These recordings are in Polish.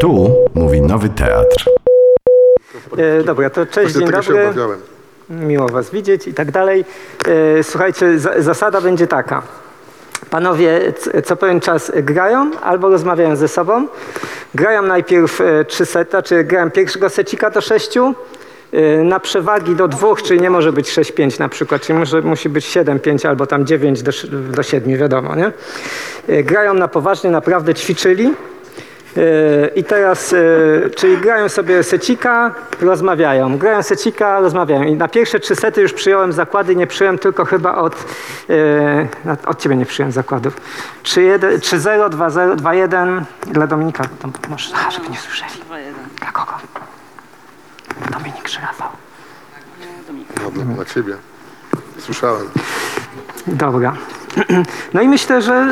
Tu mówi Nowy Teatr. E, dobra, to cześć, Właśnie dzień tego się dobry. obawiałem. Miło Was widzieć i tak dalej. E, słuchajcie, za, zasada będzie taka. Panowie c- co pewien czas grają albo rozmawiają ze sobą. Grają najpierw e, trzy seta, czy grają pierwszego secika do sześciu, e, na przewagi do dwóch, czyli nie może być 6-5 na przykład, czyli może, musi być 7-5 albo tam 9 do, sz- do 7, wiadomo, nie? E, Grają na poważnie, naprawdę ćwiczyli. E, I teraz, e, czyli grają sobie secika, rozmawiają. Grają secika, rozmawiają. I na pierwsze trzy sety już przyjąłem zakłady, nie przyjąłem tylko chyba od, e, od ciebie nie przyjąłem zakładów. 3-1, 3-0, 2-0, 2-1 dla Dominika. To może, a, żeby nie słyszeli. Dla kogo? Dominik czy Rafał? No, na ciebie. Słyszałem. Dobra. No i myślę, że,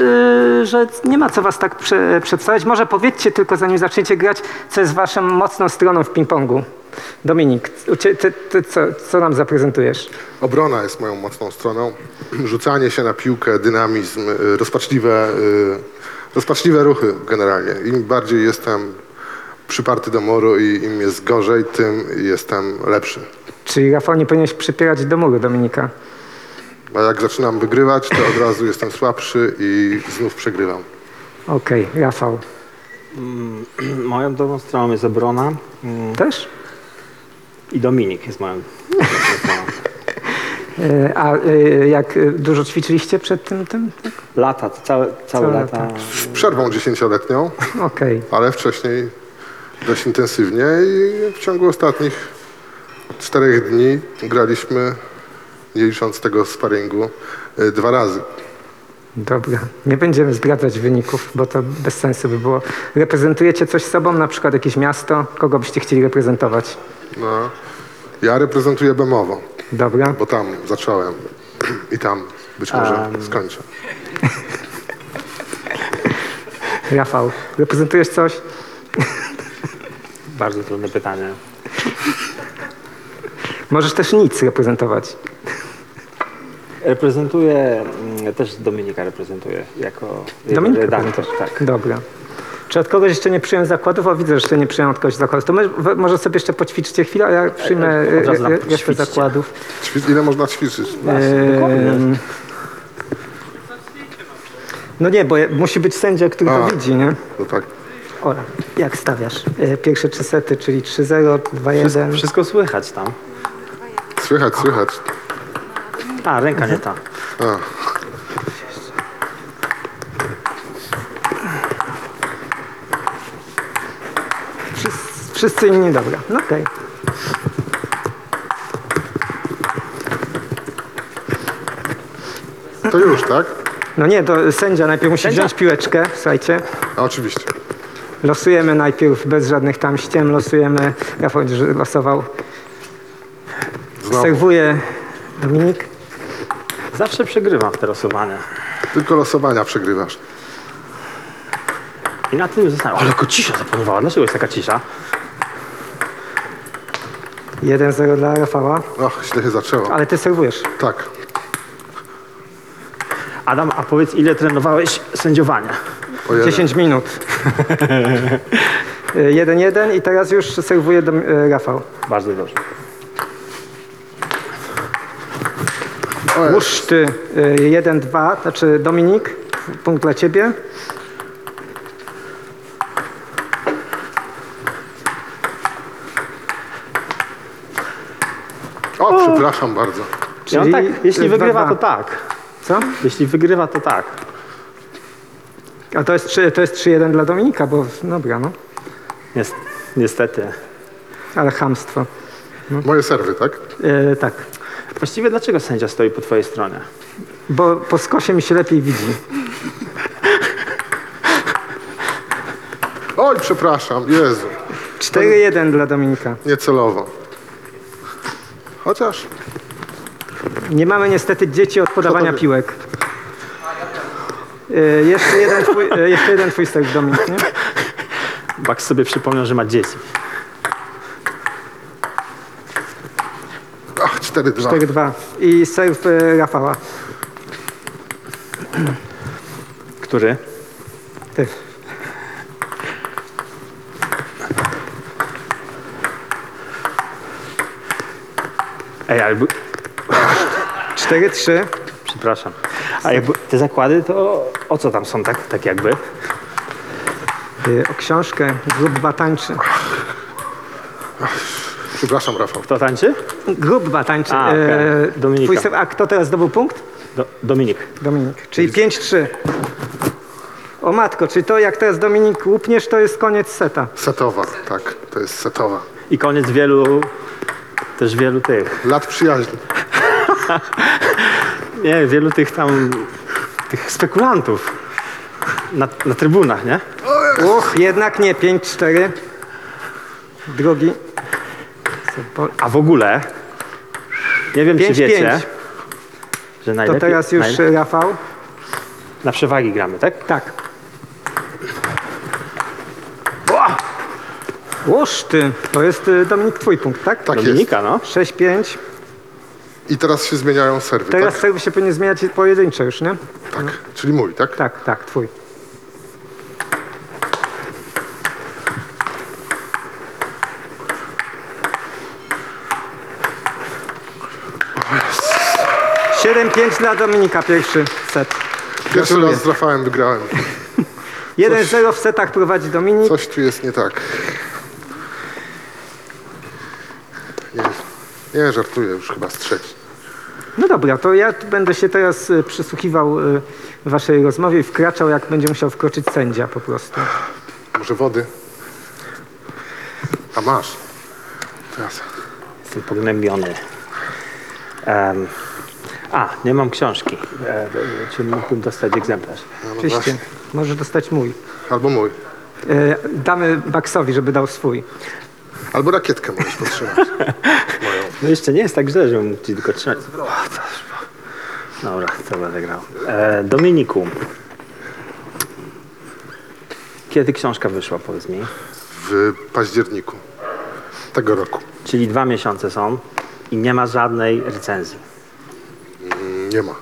y, że nie ma co was tak prze, przedstawiać. Może powiedzcie tylko, zanim zaczniecie grać, co jest waszą mocną stroną w ping-pongu. Dominik, cie- ty, ty, co, co nam zaprezentujesz? Obrona jest moją mocną stroną. Rzucanie się na piłkę, dynamizm, y, rozpaczliwe, y, rozpaczliwe ruchy generalnie. Im bardziej jestem przyparty do muru i im jest gorzej, tym jestem lepszy. Czyli Rafał nie powinieneś przypierać do muru Dominika. A jak zaczynam wygrywać, to od razu jestem słabszy i znów przegrywam. Okej, Rafał. Moją dobrą stroną jest obrona mm, Też? i Dominik jest moją dobrą stroną. Y, A y, jak dużo ćwiczyliście przed tym? tym? Lata, to całe, całe Całe lata. Z przerwą dziesięcioletnią, Okej. ale wcześniej dość intensywnie i w ciągu ostatnich czterech dni graliśmy, licząc tego sparingu, y, dwa razy. Dobra, nie będziemy zdradzać wyników, bo to bez sensu by było. Reprezentujecie coś sobą, na przykład jakieś miasto? Kogo byście chcieli reprezentować? No. Ja reprezentuję Bemowo, Dobra. bo tam zacząłem i tam być może Em. skończę. Rafał, reprezentujesz coś? Bardzo trudne pytanie. Możesz też nic reprezentować. Reprezentuję, mm, też Dominika reprezentuję jako Dominika redaktor. Tak. Dobra. Czy od kogoś jeszcze nie przyjąłem zakładów? O, widzę, że jeszcze nie przyjąłem od kogoś zakładów. To my, może sobie jeszcze poćwiczcie chwilę, a ja przyjmę E, e, e, poćwiczcie. zakładów. Ile można ćwiczyć? No nie, bo musi być sędzia, który to A. widzi, nie? No tak. Ora, jak stawiasz? Pierwsze trzy sety, czyli 3-0, 2-1. Wszystko słychać tam. Słychać, słychać. A, ręka nie ta. A. Wszyscy, wszyscy inni, dobra. No okej. To już, tak? No nie, to sędzia najpierw musi Sędzia? wziąć piłeczkę, słuchajcie. A oczywiście. Losujemy najpierw bez żadnych tam ściem, losujemy, Rafał losował, Znowu. serwuje Dominik. Zawsze przegrywam w te losowania. Tylko losowania przegrywasz. I na tym zostałem. Ale tylko cisza zapanowała. Dlaczego jest taka cisza? 1-0 dla Rafała, Och, źle się zaczęło. ale ty serwujesz. Tak. Adam, a powiedz, ile trenowałeś sędziowania? O jeden. 10 minut. E, 1-1 i teraz już serwuje Dom- e, Rafał. Bardzo dobrze. Łuszty 1-2, znaczy Dominik, punkt dla ciebie. o, przepraszam bardzo. Ja Czyli tak, jeśli dwa, wygrywa, to tak. Co? Jeśli wygrywa, to tak. A to jest, trzy- to jest 3-1 dla Dominika, bo dobra, no. Nies- niestety. Ale chamstwo. Moje serwy, tak? E, tak. Właściwie dlaczego sędzia stoi po twojej stronie? Bo po skosie mi się lepiej widzi. Oj, przepraszam, Jezu. 4-1 dla Dominika. Niecelowo. Chociaż Nie mamy niestety dzieci od podawania piłek. E, jeszcze, jeden twój, e, jeszcze jeden twój serw, Dominik, nie? Bak sobie przypomniał, że ma dzieci. 4-2. I serw e, Rafała. Który? Ty. Ej, ale... 4-3. Przepraszam. A jakby te zakłady to o co tam są tak, tak jakby? E, o książkę Zrób Dwa Tańczy. Przepraszam, Rafał. Kto tańczy? Grób Batańczy. A, okej. E, Dominika. twój A kto teraz zdobył punkt? Do, Dominik. Dominik. Czyli 5-3. O matko, czyli to jak teraz Dominik łupniesz, to jest koniec seta. Setowa, tak, to jest setowa. I koniec wielu, też wielu tych, Lat przyjaźni. nie, wielu tych tam, tych spekulantów na, na trybunach, nie? Uch, jednak nie, 5-4. Drugi. A w ogóle, nie wiem czy Pięć, wiecie, pięć. że To najlepiej, teraz już naj, Rafał. na przewagi gramy, tak? Tak. Łoż ty, to jest y, Dominik twój punkt, tak? Tak Dominika, no. 6-5. I teraz się zmieniają serwy, Teraz tak? serwy się powinien zmieniać pojedynczo już, nie? Tak, czyli mój, tak? Tak, tak, twój. Siedem pięć dla Dominika, pierwszy set. Pierwszy raz z Rafałem wygrałem. 1-0 w setach prowadzi Dominik. Coś tu jest nie tak. Nie, nie żartuję, już chyba z trzeci. No dobra, to ja będę się teraz y, przysłuchiwał y, waszej rozmowie i wkraczał, jak będzie musiał wkroczyć sędzia po prostu. Może wody? A masz. Teraz. Jestem pognębiony. Em, a, nie mam książki. E, czy mógłbym dostać egzemplarz? No, no Oczywiście, właśnie. może dostać mój. Albo mój. Y, Damy Baxowi, żeby dał swój. Albo rakietkę możesz potrzymać. Moją. No jeszcze nie jest tak źle, żebym mógł ci tylko trzymać. O, to już- Dobra, to będę grał. E, Dominiku. Kiedy książka wyszła, powiedz mi? W październiku tego roku. Czyli dwa miesiące są i nie ma żadnej recenzji. Nie ma.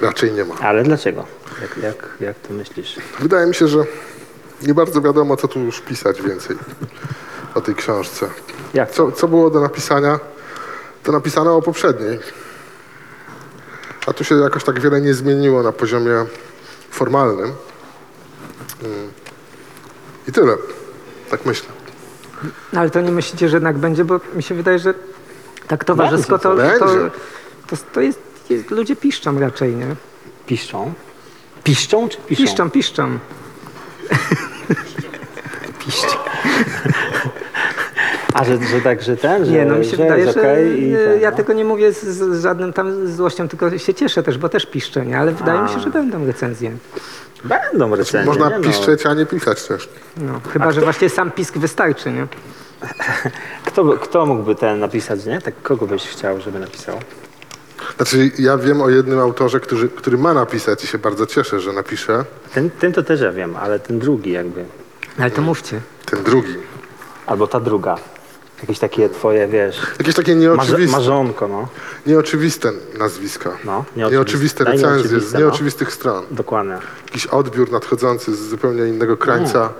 Raczej nie ma. Ale dlaczego? Jak, jak, jak to myślisz? Wydaje mi się, że nie bardzo wiadomo, co tu już pisać więcej o tej książce. Jak Co, co było do napisania? To napisano o poprzedniej. A tu się jakoś tak wiele nie zmieniło na poziomie formalnym. Mm. I tyle. Tak myślę. No, ale to nie myślicie, że jednak będzie, bo mi się wydaje, że tak towarzysko to, to, to, to jest, jest, ludzie piszczą raczej, nie? Piszczą? Piszczą czy piszą? Piszczą, piszczą. Piszczą. A że, że tak, że ten, że, Nie, no mi się że wydaje, że e, ten, ja no. tego nie mówię z, z żadnym tam złością, tylko się cieszę też, bo też piszczę, nie? Ale wydaje mi się, że będą recenzje. Będą recenzje, Można nie no. piszczeć, a nie pisać też. No, chyba, że właśnie sam pisk wystarczy, nie? Kto, kto mógłby ten napisać, nie? Tak kogo byś chciał, żeby napisał? Znaczy, ja wiem o jednym autorze, który, który ma napisać i się bardzo cieszę, że napisze. Ten, ten to też ja wiem, ale ten drugi jakby. Ale to mówcie. Ten drugi. Albo ta druga. Jakieś takie twoje, wiesz, Jakieś takie nieoczywiste, marzonko, no. nieoczywiste nazwiska. No, nieoczywiste, nieoczywiste. Recenzje z nieoczywiste, no. nieoczywistych stron. Dokładnie. Jakiś odbiór nadchodzący z zupełnie innego krańca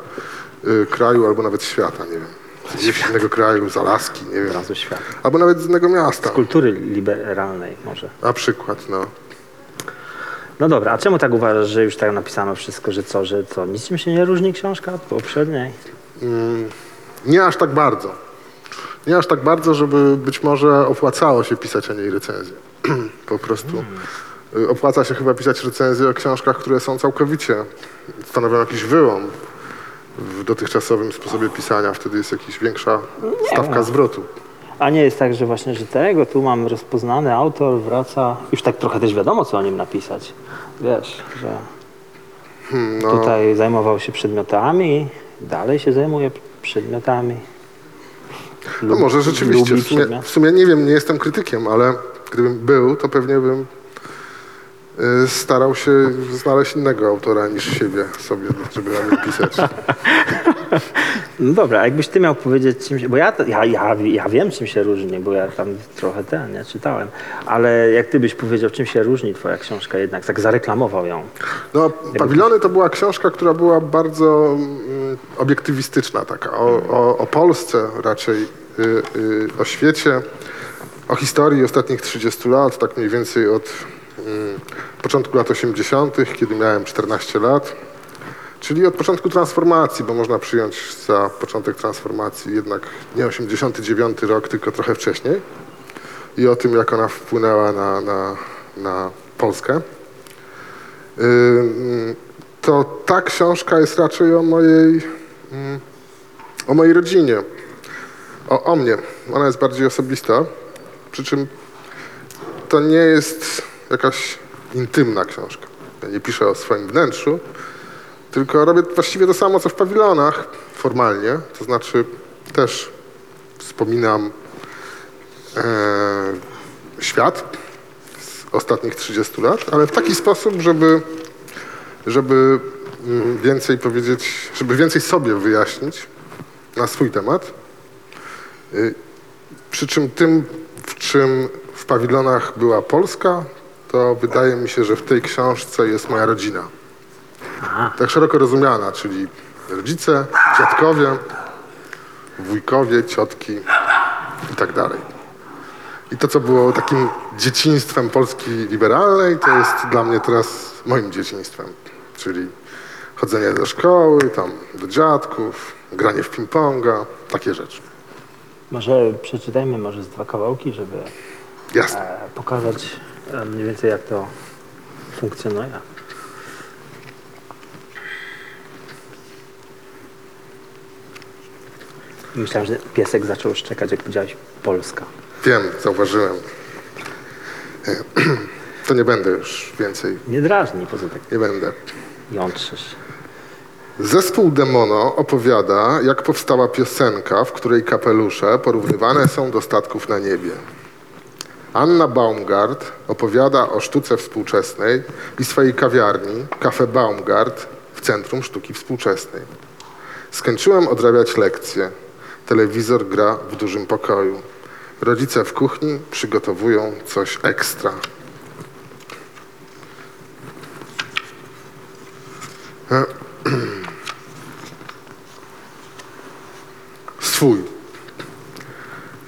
y, kraju albo nawet świata, nie wiem. Z innego kraju, z Alaski, nie wiem. Razu świat. Albo nawet z innego miasta. Kultury liberalnej może. Na przykład, no. No dobra, a czemu tak uważasz, że już tak napisano wszystko, że co, że co, niczym się nie różni książka od poprzedniej? Nie aż tak bardzo. Nie aż tak bardzo, żeby być może opłacało się pisać o niej recenzję. po prostu. Y, Opłaca się chyba pisać recenzje o książkach, które są całkowicie, stanowią jakiś wyłom w dotychczasowym sposobie pisania. Wtedy jest jakaś większa stawka zwrotu. A nie jest tak, że właśnie, że tego tu mam rozpoznany autor, wraca, już tak trochę też wiadomo, co o nim napisać. Wiesz, że no. tutaj zajmował się przedmiotami, dalej się zajmuje przedmiotami. No może rzeczywiście. W sumie, w sumie nie wiem, nie jestem krytykiem, ale gdybym był, to pewnie bym starał się znaleźć innego autora niż siebie sobie, żeby na nim pisać. No dobra, a jakbyś ty miał powiedzieć czym się, bo ja, ja, ja, ja wiem czym się różni, bo ja tam trochę ten, ja czytałem, ale jak ty byś powiedział czym się różni twoja książka jednak, tak zareklamował ją. No, Pawilony to była książka, która była bardzo mm, obiektywistyczna, taka o, o, o Polsce raczej, y, y, o świecie, o historii ostatnich 30 lat, tak mniej więcej od początku lat 80., kiedy miałem 14 lat, czyli od początku transformacji, bo można przyjąć za początek transformacji jednak nie 89 rok, tylko trochę wcześniej i o tym, jak ona wpłynęła na, na, na Polskę. Ym, To ta książka jest raczej o mojej, mm, o mojej rodzinie, o, o mnie. Ona jest bardziej osobista, przy czym to nie jest jakaś intymna książka. Ja nie piszę o swoim wnętrzu, tylko robię właściwie to samo, co w pawilonach formalnie. To znaczy też wspominam e, świat z ostatnich 30 lat, ale w taki sposób, żeby, żeby mm, więcej powiedzieć, żeby więcej sobie wyjaśnić na swój temat. Y, Przy czym tym, w czym w pawilonach była Polska, to wydaje mi się, że w tej książce jest moja rodzina. Tak szeroko rozumiana, czyli rodzice, dziadkowie, wujkowie, ciotki i tak dalej. I to, co było takim dzieciństwem Polski liberalnej, to jest dla mnie teraz moim dzieciństwem. Czyli chodzenie do szkoły, tam do dziadków, granie w ping-ponga, takie rzeczy. Może przeczytajmy może z dwa kawałki, żeby Jasne. e, pokazać mniej więcej jak to funkcjonuje. Myślałem, że piesek zaczął szczekać, jak powiedziałeś Polska. Wiem, zauważyłem. To nie będę już więcej, Nie drażnij, poza tak nie będę. jątrzysz. Zespół Demono opowiada, jak powstała piosenka, w której kapelusze porównywane są do statków na niebie. Anna Baumgart opowiada o sztuce współczesnej i swojej kawiarni, Cafe Baumgart, w Centrum Sztuki Współczesnej. Skończyłem odrabiać lekcje. Telewizor gra w dużym pokoju. Rodzice w kuchni przygotowują coś ekstra. Swój.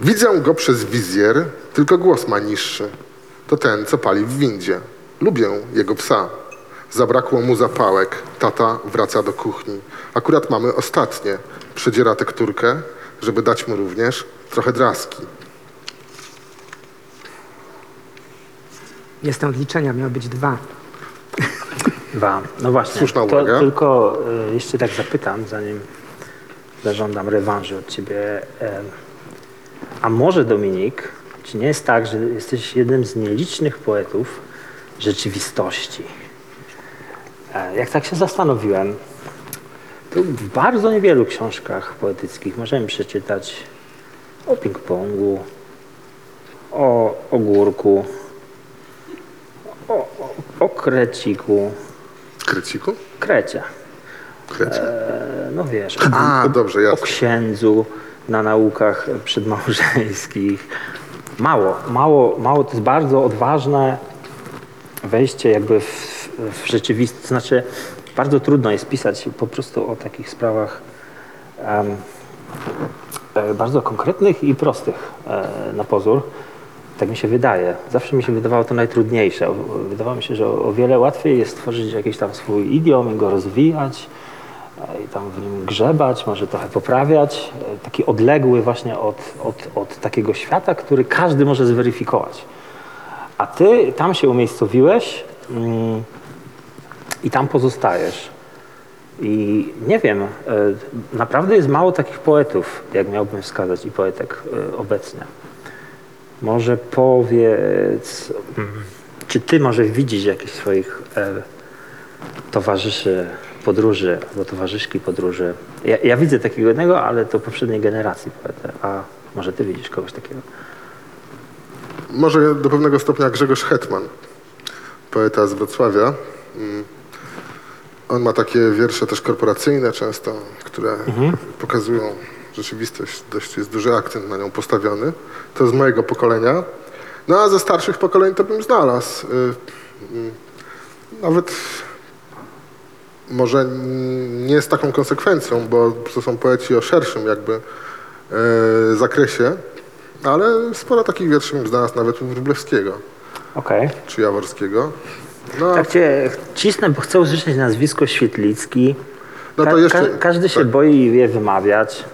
Widzę go przez wizjer, tylko głos ma niższy. To ten, co pali w windzie. Lubię jego psa. Zabrakło mu zapałek. Tata wraca do kuchni. Akurat mamy ostatnie. Przedziera tekturkę, żeby dać mu również trochę draski. Jestem od liczenia, miało być dwa. Dwa. No właśnie. Słuszna to uwaga. tylko e, jeszcze tak zapytam, zanim zażądam rewanżu od ciebie. E, a może Dominik, czy nie jest tak, że jesteś jednym z nielicznych poetów rzeczywistości? E, jak tak się zastanowiłem, to w bardzo niewielu książkach poetyckich możemy przeczytać o ping-pongu, o ogórku, o, o, o kreciku, Kreciku? krecie. Kreci. E, No wiesz, A, dobrze, o księdzu na naukach przedmałżeńskich. Mało, mało, mało. To jest bardzo odważne wejście jakby w, w rzeczywistość. To znaczy, bardzo trudno jest pisać po prostu o takich sprawach e, bardzo konkretnych i prostych e, na pozór. Tak mi się wydaje. Zawsze mi się wydawało to najtrudniejsze. Wydawało mi się, że o o wiele łatwiej jest stworzyć jakiś tam swój idiom i go rozwijać i tam w nim grzebać, może trochę poprawiać. E, Taki odległy właśnie od, od, od takiego świata, który każdy może zweryfikować. A ty tam się umiejscowiłeś mm, i tam pozostajesz. I nie wiem, e, naprawdę jest mało takich poetów, jak miałbym wskazać, i poetek e, obecnie. Może powiedz, mm, czy ty może widzisz jakichś swoich e, towarzyszy podróży albo towarzyszki podróży? Ja, ja widzę takiego jednego, ale to poprzedniej generacji poety, a może ty widzisz kogoś takiego? Może do pewnego stopnia Grzegorz Hetman, poeta z Wrocławia. Mm. On ma takie wiersze też korporacyjne często, które pokazują rzeczywistość. Dość jest duży akcent na nią postawiony. To z mojego pokolenia. No a ze starszych pokoleń to bym znalazł. Y, y, Nawet może nie z taką konsekwencją, bo to są poeci o szerszym jakby e, zakresie Ale sporo takich wierszy bym znalazł nawet u Wróblewskiego Okej. czy Jaworskiego. No, Tak cię cisnę, bo chcę usłyszeć nazwisko Świetlicki. no to Ka- jeszcze... ka- każdy się tak, boi je wymawiać.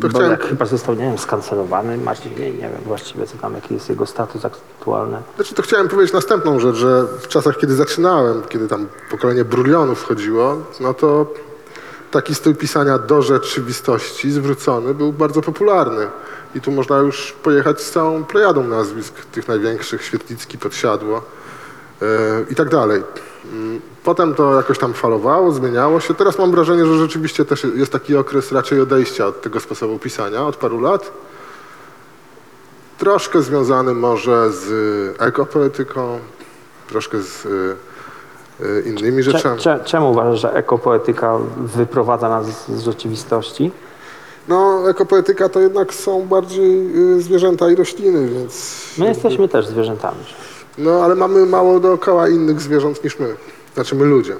Bo chciałem, chyba został, nie wiem, skancelowany. Marcin, nie, nie wiem właściwie, co tam, jaki jest jego status aktualny. Znaczy, to chciałem powiedzieć następną rzecz, że w czasach, kiedy zaczynałem, kiedy tam pokolenie brulionów wchodziło, no to taki styl pisania do rzeczywistości zwrócony był bardzo popularny. I tu można już pojechać z całą plejadą nazwisk tych największych, Świetlicki, Podsiadło yy, i tak dalej. Potem to jakoś tam falowało, zmieniało się. Teraz mam wrażenie, że rzeczywiście też jest taki okres raczej odejścia od tego sposobu pisania od paru lat. Troszkę związany może z ekopoetyką, troszkę z y, y, innymi rzeczami. cze, czemu uważasz, że ekopoetyka wyprowadza nas z, z rzeczywistości? No, ekopoetyka to jednak są bardziej y, zwierzęta i rośliny, więc... My jesteśmy też zwierzętami. No, ale mamy mało dookoła innych zwierząt niż my. Znaczy my ludzie.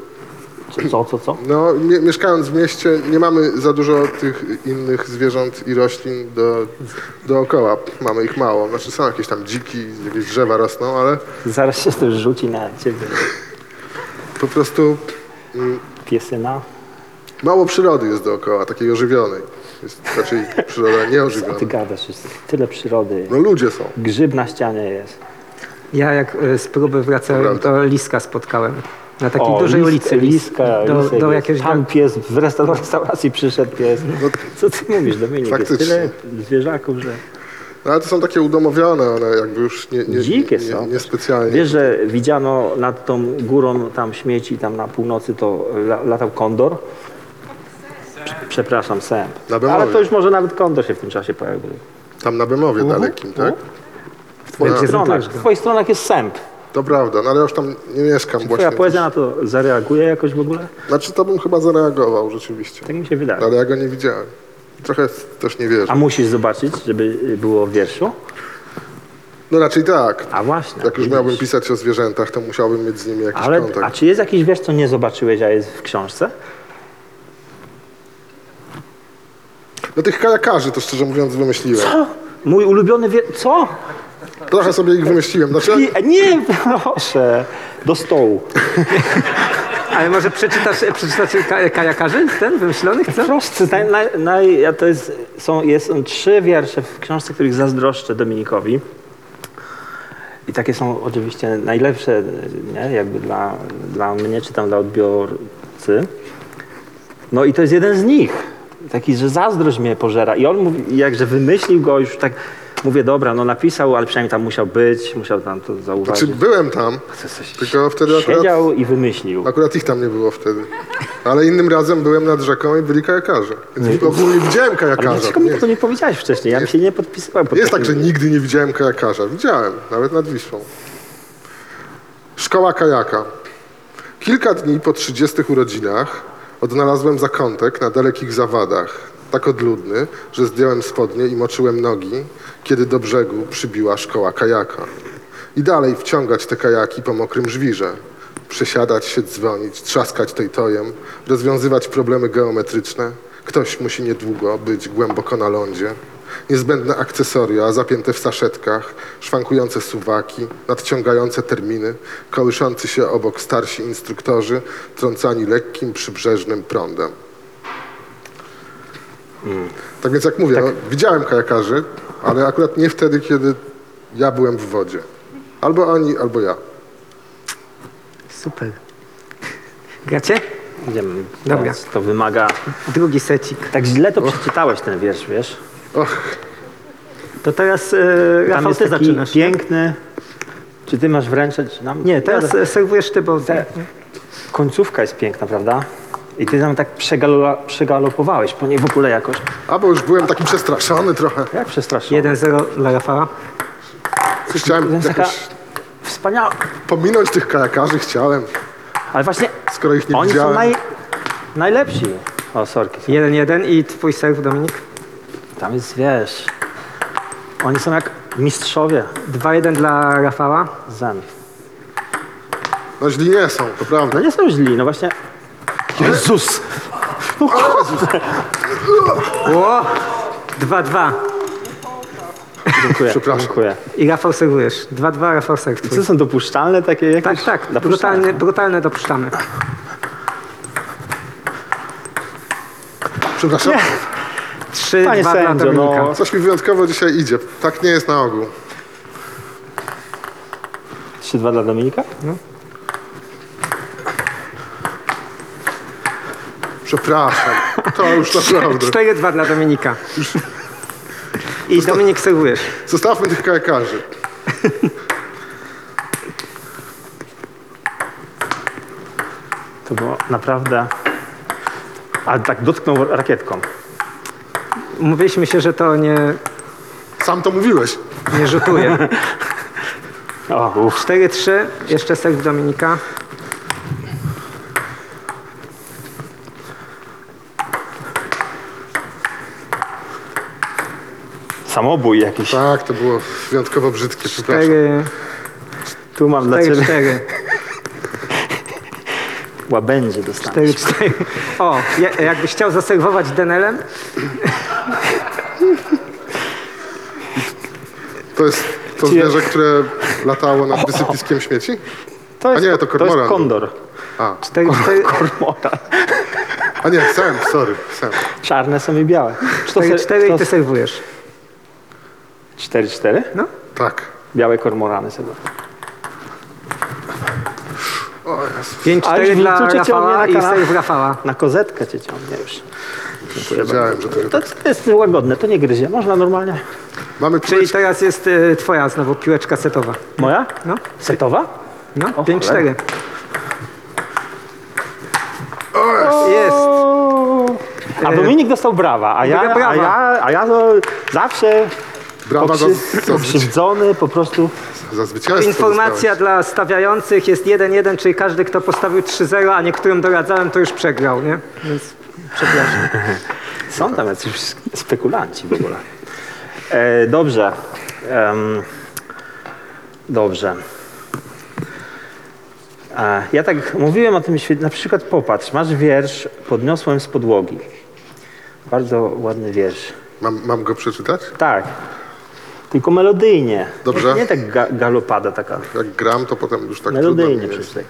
Co, co, co? co? No, mie- mieszkając w mieście nie mamy za dużo tych innych zwierząt i roślin do, dookoła. Mamy ich mało. Znaczy są jakieś tam dziki, jakieś drzewa rosną, ale Zaraz się to rzuci na ciebie. po prostu mm, Piesyna. Mało przyrody jest dookoła, takiej ożywionej. Jest raczej przyroda Co nieożywiona. ty gadasz? Jest tyle przyrody. No ludzie są. Grzyb na ścianie jest. Ja jak e, z próby wracałem, to liska spotkałem. Na takiej O, dużej lis- ulicy. Liska, do, lisek do jest. jakiegoś Tam pies, w resta- do restauracji przyszedł pies. Co ty mówisz, Dominik? Jest Faktycznie. tyle zwierzaków, że... No, ale to są takie udomowione, one jakby już nie, nie, Dzikie nie, są. nie, specjalnie. Wiesz, że widziano nad tą górą tam śmieci, tam na północy to la, latał kondor? Prze- Przepraszam, sęp. Na Bemowie. Ale to już może nawet kondor się w tym czasie pojawił. Tam na Bemowie dalekim, tak? W twoich, stronach, w twoich stronach jest sęp. To prawda, no ale ja już tam nie mieszkam Twoja właśnie. poezja na to zareaguje jakoś w ogóle? Znaczy to bym chyba zareagował rzeczywiście. Tak mi się wydaje. Ale ja go nie widziałem. Trochę też nie wierzę. A musisz zobaczyć, żeby było w wierszu? No raczej tak. A właśnie. Jak już miałbym pisać o zwierzętach, to musiałbym mieć z nimi jakiś Ale, a kontakt. czy jest jakiś wiersz, co nie zobaczyłeś, a jest w książce? No tych kajakarzy to szczerze mówiąc wymyśliłem. Co? Mój ulubiony wiersz... Co? Trochę sobie ich wymyśliłem. Znaczy, Nie, nie, proszę. Do stołu. Ale może przeczytasz, przeczytasz ka- kajakarzy ten wymyślonych, co? Prosty. Naj, naj, to jest, są, jest, są trzy wiersze w książce, których zazdroszczę Dominikowi. I takie są oczywiście najlepsze, nie? jakby dla, dla mnie, czy tam dla odbiorcy. No i to jest jeden z nich. Taki, że zazdrość mnie pożera. I on mówi, jakże wymyślił go już tak, mówię, dobra, no napisał, ale przynajmniej tam musiał być, musiał tam to zauważyć. znaczy byłem tam, Co- coś tylko wtedy akurat, Siedział i wymyślił. akurat ich tam nie było wtedy. Ale innym razem byłem nad rzeką i byli kajakarze. Więc ogólnie widziałem Ale kajakarza. dlaczego mi Nie, to nie powiedziałeś wcześniej? Ja bym się nie podpisywałem. pod nie jest tak, takim- że nigdy nie widziałem kajakarza. Widziałem, nawet nad Wisłą. Szkoła kajaka. Kilka dni po 30 urodzinach odnalazłem zakątek na dalekich zawadach, tak odludny, że zdjąłem spodnie i moczyłem nogi, kiedy do brzegu przybiła szkoła kajaka. I dalej wciągać te kajaki po mokrym żwirze. Przesiadać się, dzwonić, trzaskać toj-tojem, rozwiązywać problemy geometryczne. Ktoś musi niedługo być głęboko na lądzie. Niezbędne akcesoria zapięte w saszetkach, szwankujące suwaki, nadciągające terminy, kołyszący się obok starsi instruktorzy, trącani lekkim, przybrzeżnym prądem. Tak więc jak mówię, no, widziałem kajakarzy, ale akurat nie wtedy, kiedy ja byłem w wodzie. Albo oni, albo ja. Super. Gracie? Idziemy. Dobra. Teraz To wymaga... Drugi secik. Tak źle to przeczytałeś ten wiersz, wiesz? Och, To teraz Tam Rafał, jest ty zaczynasz. piękny... Czy ty masz wręczać nam? Nie, teraz e, serwujesz ty, bo... Końcówka jest piękna, prawda? I ty tam tak przegalo, przegalopowałeś po niej w ogóle jakoś. a bo już byłem taki przestraszony trochę. Jak przestraszyłem. 1-0 dla Rafała. To Chciałem jest taka jakoś wspaniała... pominąć tych kajakarzy, chciałem, Ale właśnie skoro ich nie oni są widziałem. naj, najlepsi. O, sorki. 1-1 i twój serw, Dominik. Tam jest, wiesz... Oni są jak mistrzowie 2-1 dla Rafała. zen. No źli nie są, to prawda. No nie są źli, no właśnie... Jezus! O! 2-2. Dziękuję, Przepraszam. dziękuję. I Rafał serwujesz. 2-2, Rafał serw twój. Co są dopuszczalne takie jakieś? Tak, tak, Dopuszczalne. brutalne, brutalne dopuszczamy. Przepraszam. 3-2 Panie dla sędzio, Dominika. no. Coś mi wyjątkowo dzisiaj idzie. Tak nie jest na ogół. 3-2 dla Dominika? Przepraszam. To już naprawdę. 4-2 dla Dominika. I Dominik serwujesz. Zostawmy tych kajakarzy. To było naprawdę... Ale tak dotknął rakietką. Mówiliśmy się, że to nie, Sam to mówiłeś. nie rzutuje. O, uff. 4-3, jeszcze serw Dominika. Samobój jakiś. Tak, to było wyjątkowo brzydkie. Przepraszam. 4, Tu mam dla 4, ciebie 4, łabędzie dostałem. 4, 4. O, ja- jakbyś chciał zaserwować Denelem, To jest to zwierzę, które latało nad wysypiskiem śmieci? To jest, A nie, to kormoran To jest kondor. A, 4, 4, Kormora. a nie, sęp, sorry, sęp. Czarne są i białe. Czy to 4, se- 4 i ty serwujesz. 4-4? No, Tak. Białe kormorany sobie. O Jezu. 5, Ale 4 już dla wyczucie cię Rafała mnie i serw Rafała. Na kozetkę cię ciągnie już. Wiedziałem, że to To, jest łagodne, to nie gryzie. Można normalnie. Mamy Czyli piłeczkę. teraz jest y, twoja znowu piłeczka setowa. Moja? No, Setowa? no, O, 5, cholera. 4. Jest. A Dominik dostał brawa, a ja, brawa. a ja, a ja to zawsze Brawa za, pokrzy, za, pokrzywdzony po prostu. za zwycięstwo. Informacja dostałeś. dla stawiających jest 1-1, czyli każdy, kto postawił 3-0, a niektórym doradzałem, to już przegrał, nie? Więc przepraszam. Są tam jacyś spekulanci w ogóle. E, dobrze. Em, dobrze. E, ja tak mówiłem o tym świetnie. Na przykład popatrz, masz wiersz Podniosłem z podłogi. Bardzo ładny wiersz. Mam, mam go przeczytać? Tak. Tylko melodyjnie. Dobrze. Nie, nie tak ga, galopada taka. Jak gram, to potem już tak Melodyjnie przeczytaj.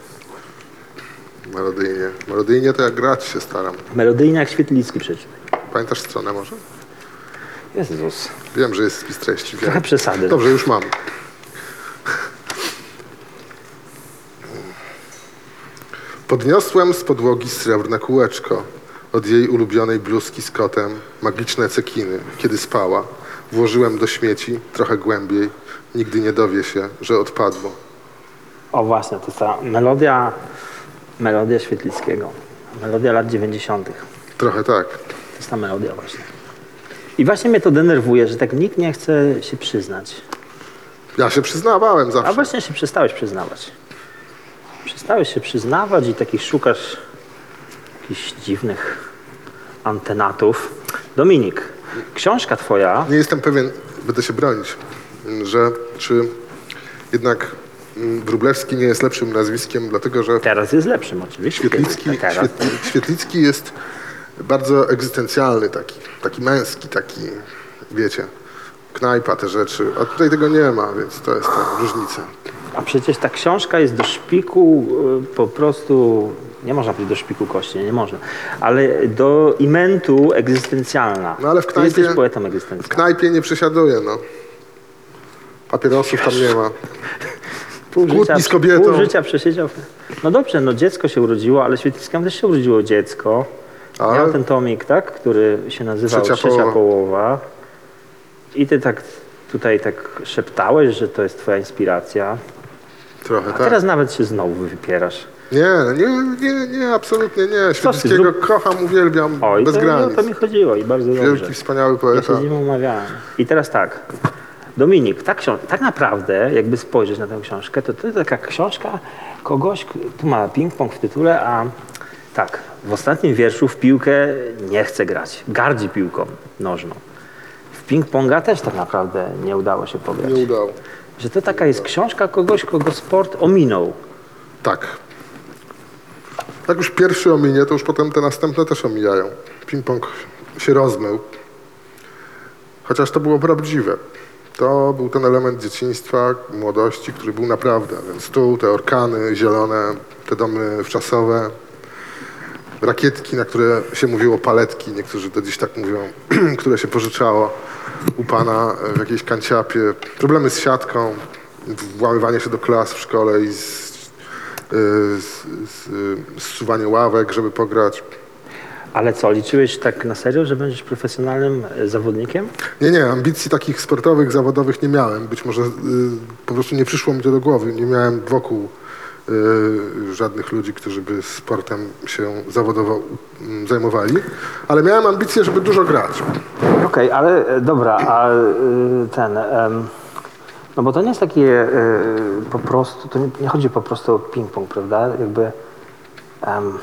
Melodyjnie. Melodyjnie to jak grać się staram. Melodyjnie jak Świetlicki przeczytaj. Pamiętasz stronę może? Jezus. Wiem, że jest spis treści. Trochę przesady. Dobrze, już mam. Podniosłem z podłogi srebrne kółeczko od jej ulubionej bluzki z kotem, magiczne cekiny, kiedy spała. Włożyłem do śmieci trochę głębiej. Nigdy nie dowie się, że odpadło. O właśnie, to jest ta melodia, melodia Świetlickiego. Melodia lat 90. Trochę tak. To jest ta melodia właśnie. I właśnie mnie to denerwuje, że tak nikt nie chce się przyznać. Ja się przyznawałem A zawsze. właśnie się przestałeś przyznawać. Przestałeś się przyznawać i takich szukasz jakichś dziwnych antenatów. Dominik, książka twoja, Nie jestem pewien, będę się bronić, że czy jednak mm, Wróblewski nie jest lepszym nazwiskiem, dlatego że teraz jest lepszym oczywiście. Świetlicki. Świetli, Świetlicki jest bardzo egzystencjalny, taki, taki męski, taki, wiecie, knajpa, te rzeczy. A tutaj tego nie ma, więc to jest ta różnica. A przecież ta książka jest do szpiku y, po prostu, nie można powiedzieć do szpiku kości, nie można, ale do imentu egzystencjalna. No ale w Ty knajpie- jesteś poetą W egzystencjalnym. knajpie nie przesiaduję, no. Papierosów tam nie ma. Pół kłótni z kobietą. Pół życia przesiedział. No dobrze, no dziecko się urodziło, ale Świetlickiemu też się urodziło dziecko. Ale- Miał ten tomik, tak, który się nazywał Trzecia Trzecia, połowa. połowa. I ty tak tutaj tak szeptałeś, że to jest twoja inspiracja. Trochę A tak. teraz nawet się znowu wypierasz. Nie, nie, nie, nie, absolutnie nie. zrób- kocham, uwielbiam, O, i bez to, granic. o to mi chodziło i bardzo dobrze. Wielki, wspaniały Ja poeta. się z nim umawiałem. I teraz tak. Dominik, ta książ- tak naprawdę, jakby spojrzeć na tę książkę, to to jest taka książka kogoś, k- tu ma ping-pong w tytule, a tak, w ostatnim wierszu w piłkę nie chce grać. Gardzi piłką nożną. W ping-ponga też tak naprawdę nie udało się pograć. Nie udało. Że to taka jest książka kogoś, kogo sport ominął. Tak. Jak już pierwszy ominie, to już potem te następne też omijają. Ping-pong się rozmył. Chociaż to było prawdziwe. To był ten element dzieciństwa, młodości, który był naprawdę. Więc stół, te orkany zielone, te domy wczasowe, rakietki, na które się mówiło paletki, niektórzy do dziś tak mówią, które się pożyczało u pana w jakiejś kanciapie, problemy z siatką, włamywanie się do klas w szkole i z, zsuwanie ławek, żeby pograć. Ale co, liczyłeś tak na serio, że będziesz profesjonalnym e, zawodnikiem? Nie, nie, ambicji takich sportowych, zawodowych nie miałem. Być może y, po prostu nie przyszło mi to do głowy. Nie miałem wokół y, żadnych ludzi, którzy by sportem się zawodowo mm, zajmowali, ale miałem ambicje, żeby dużo grać. Okej, ale e, dobra, a y, ten. em, no bo to nie jest takie y, po prostu, to nie, nie chodzi po prostu o ping-pong, prawda? Jakby. em,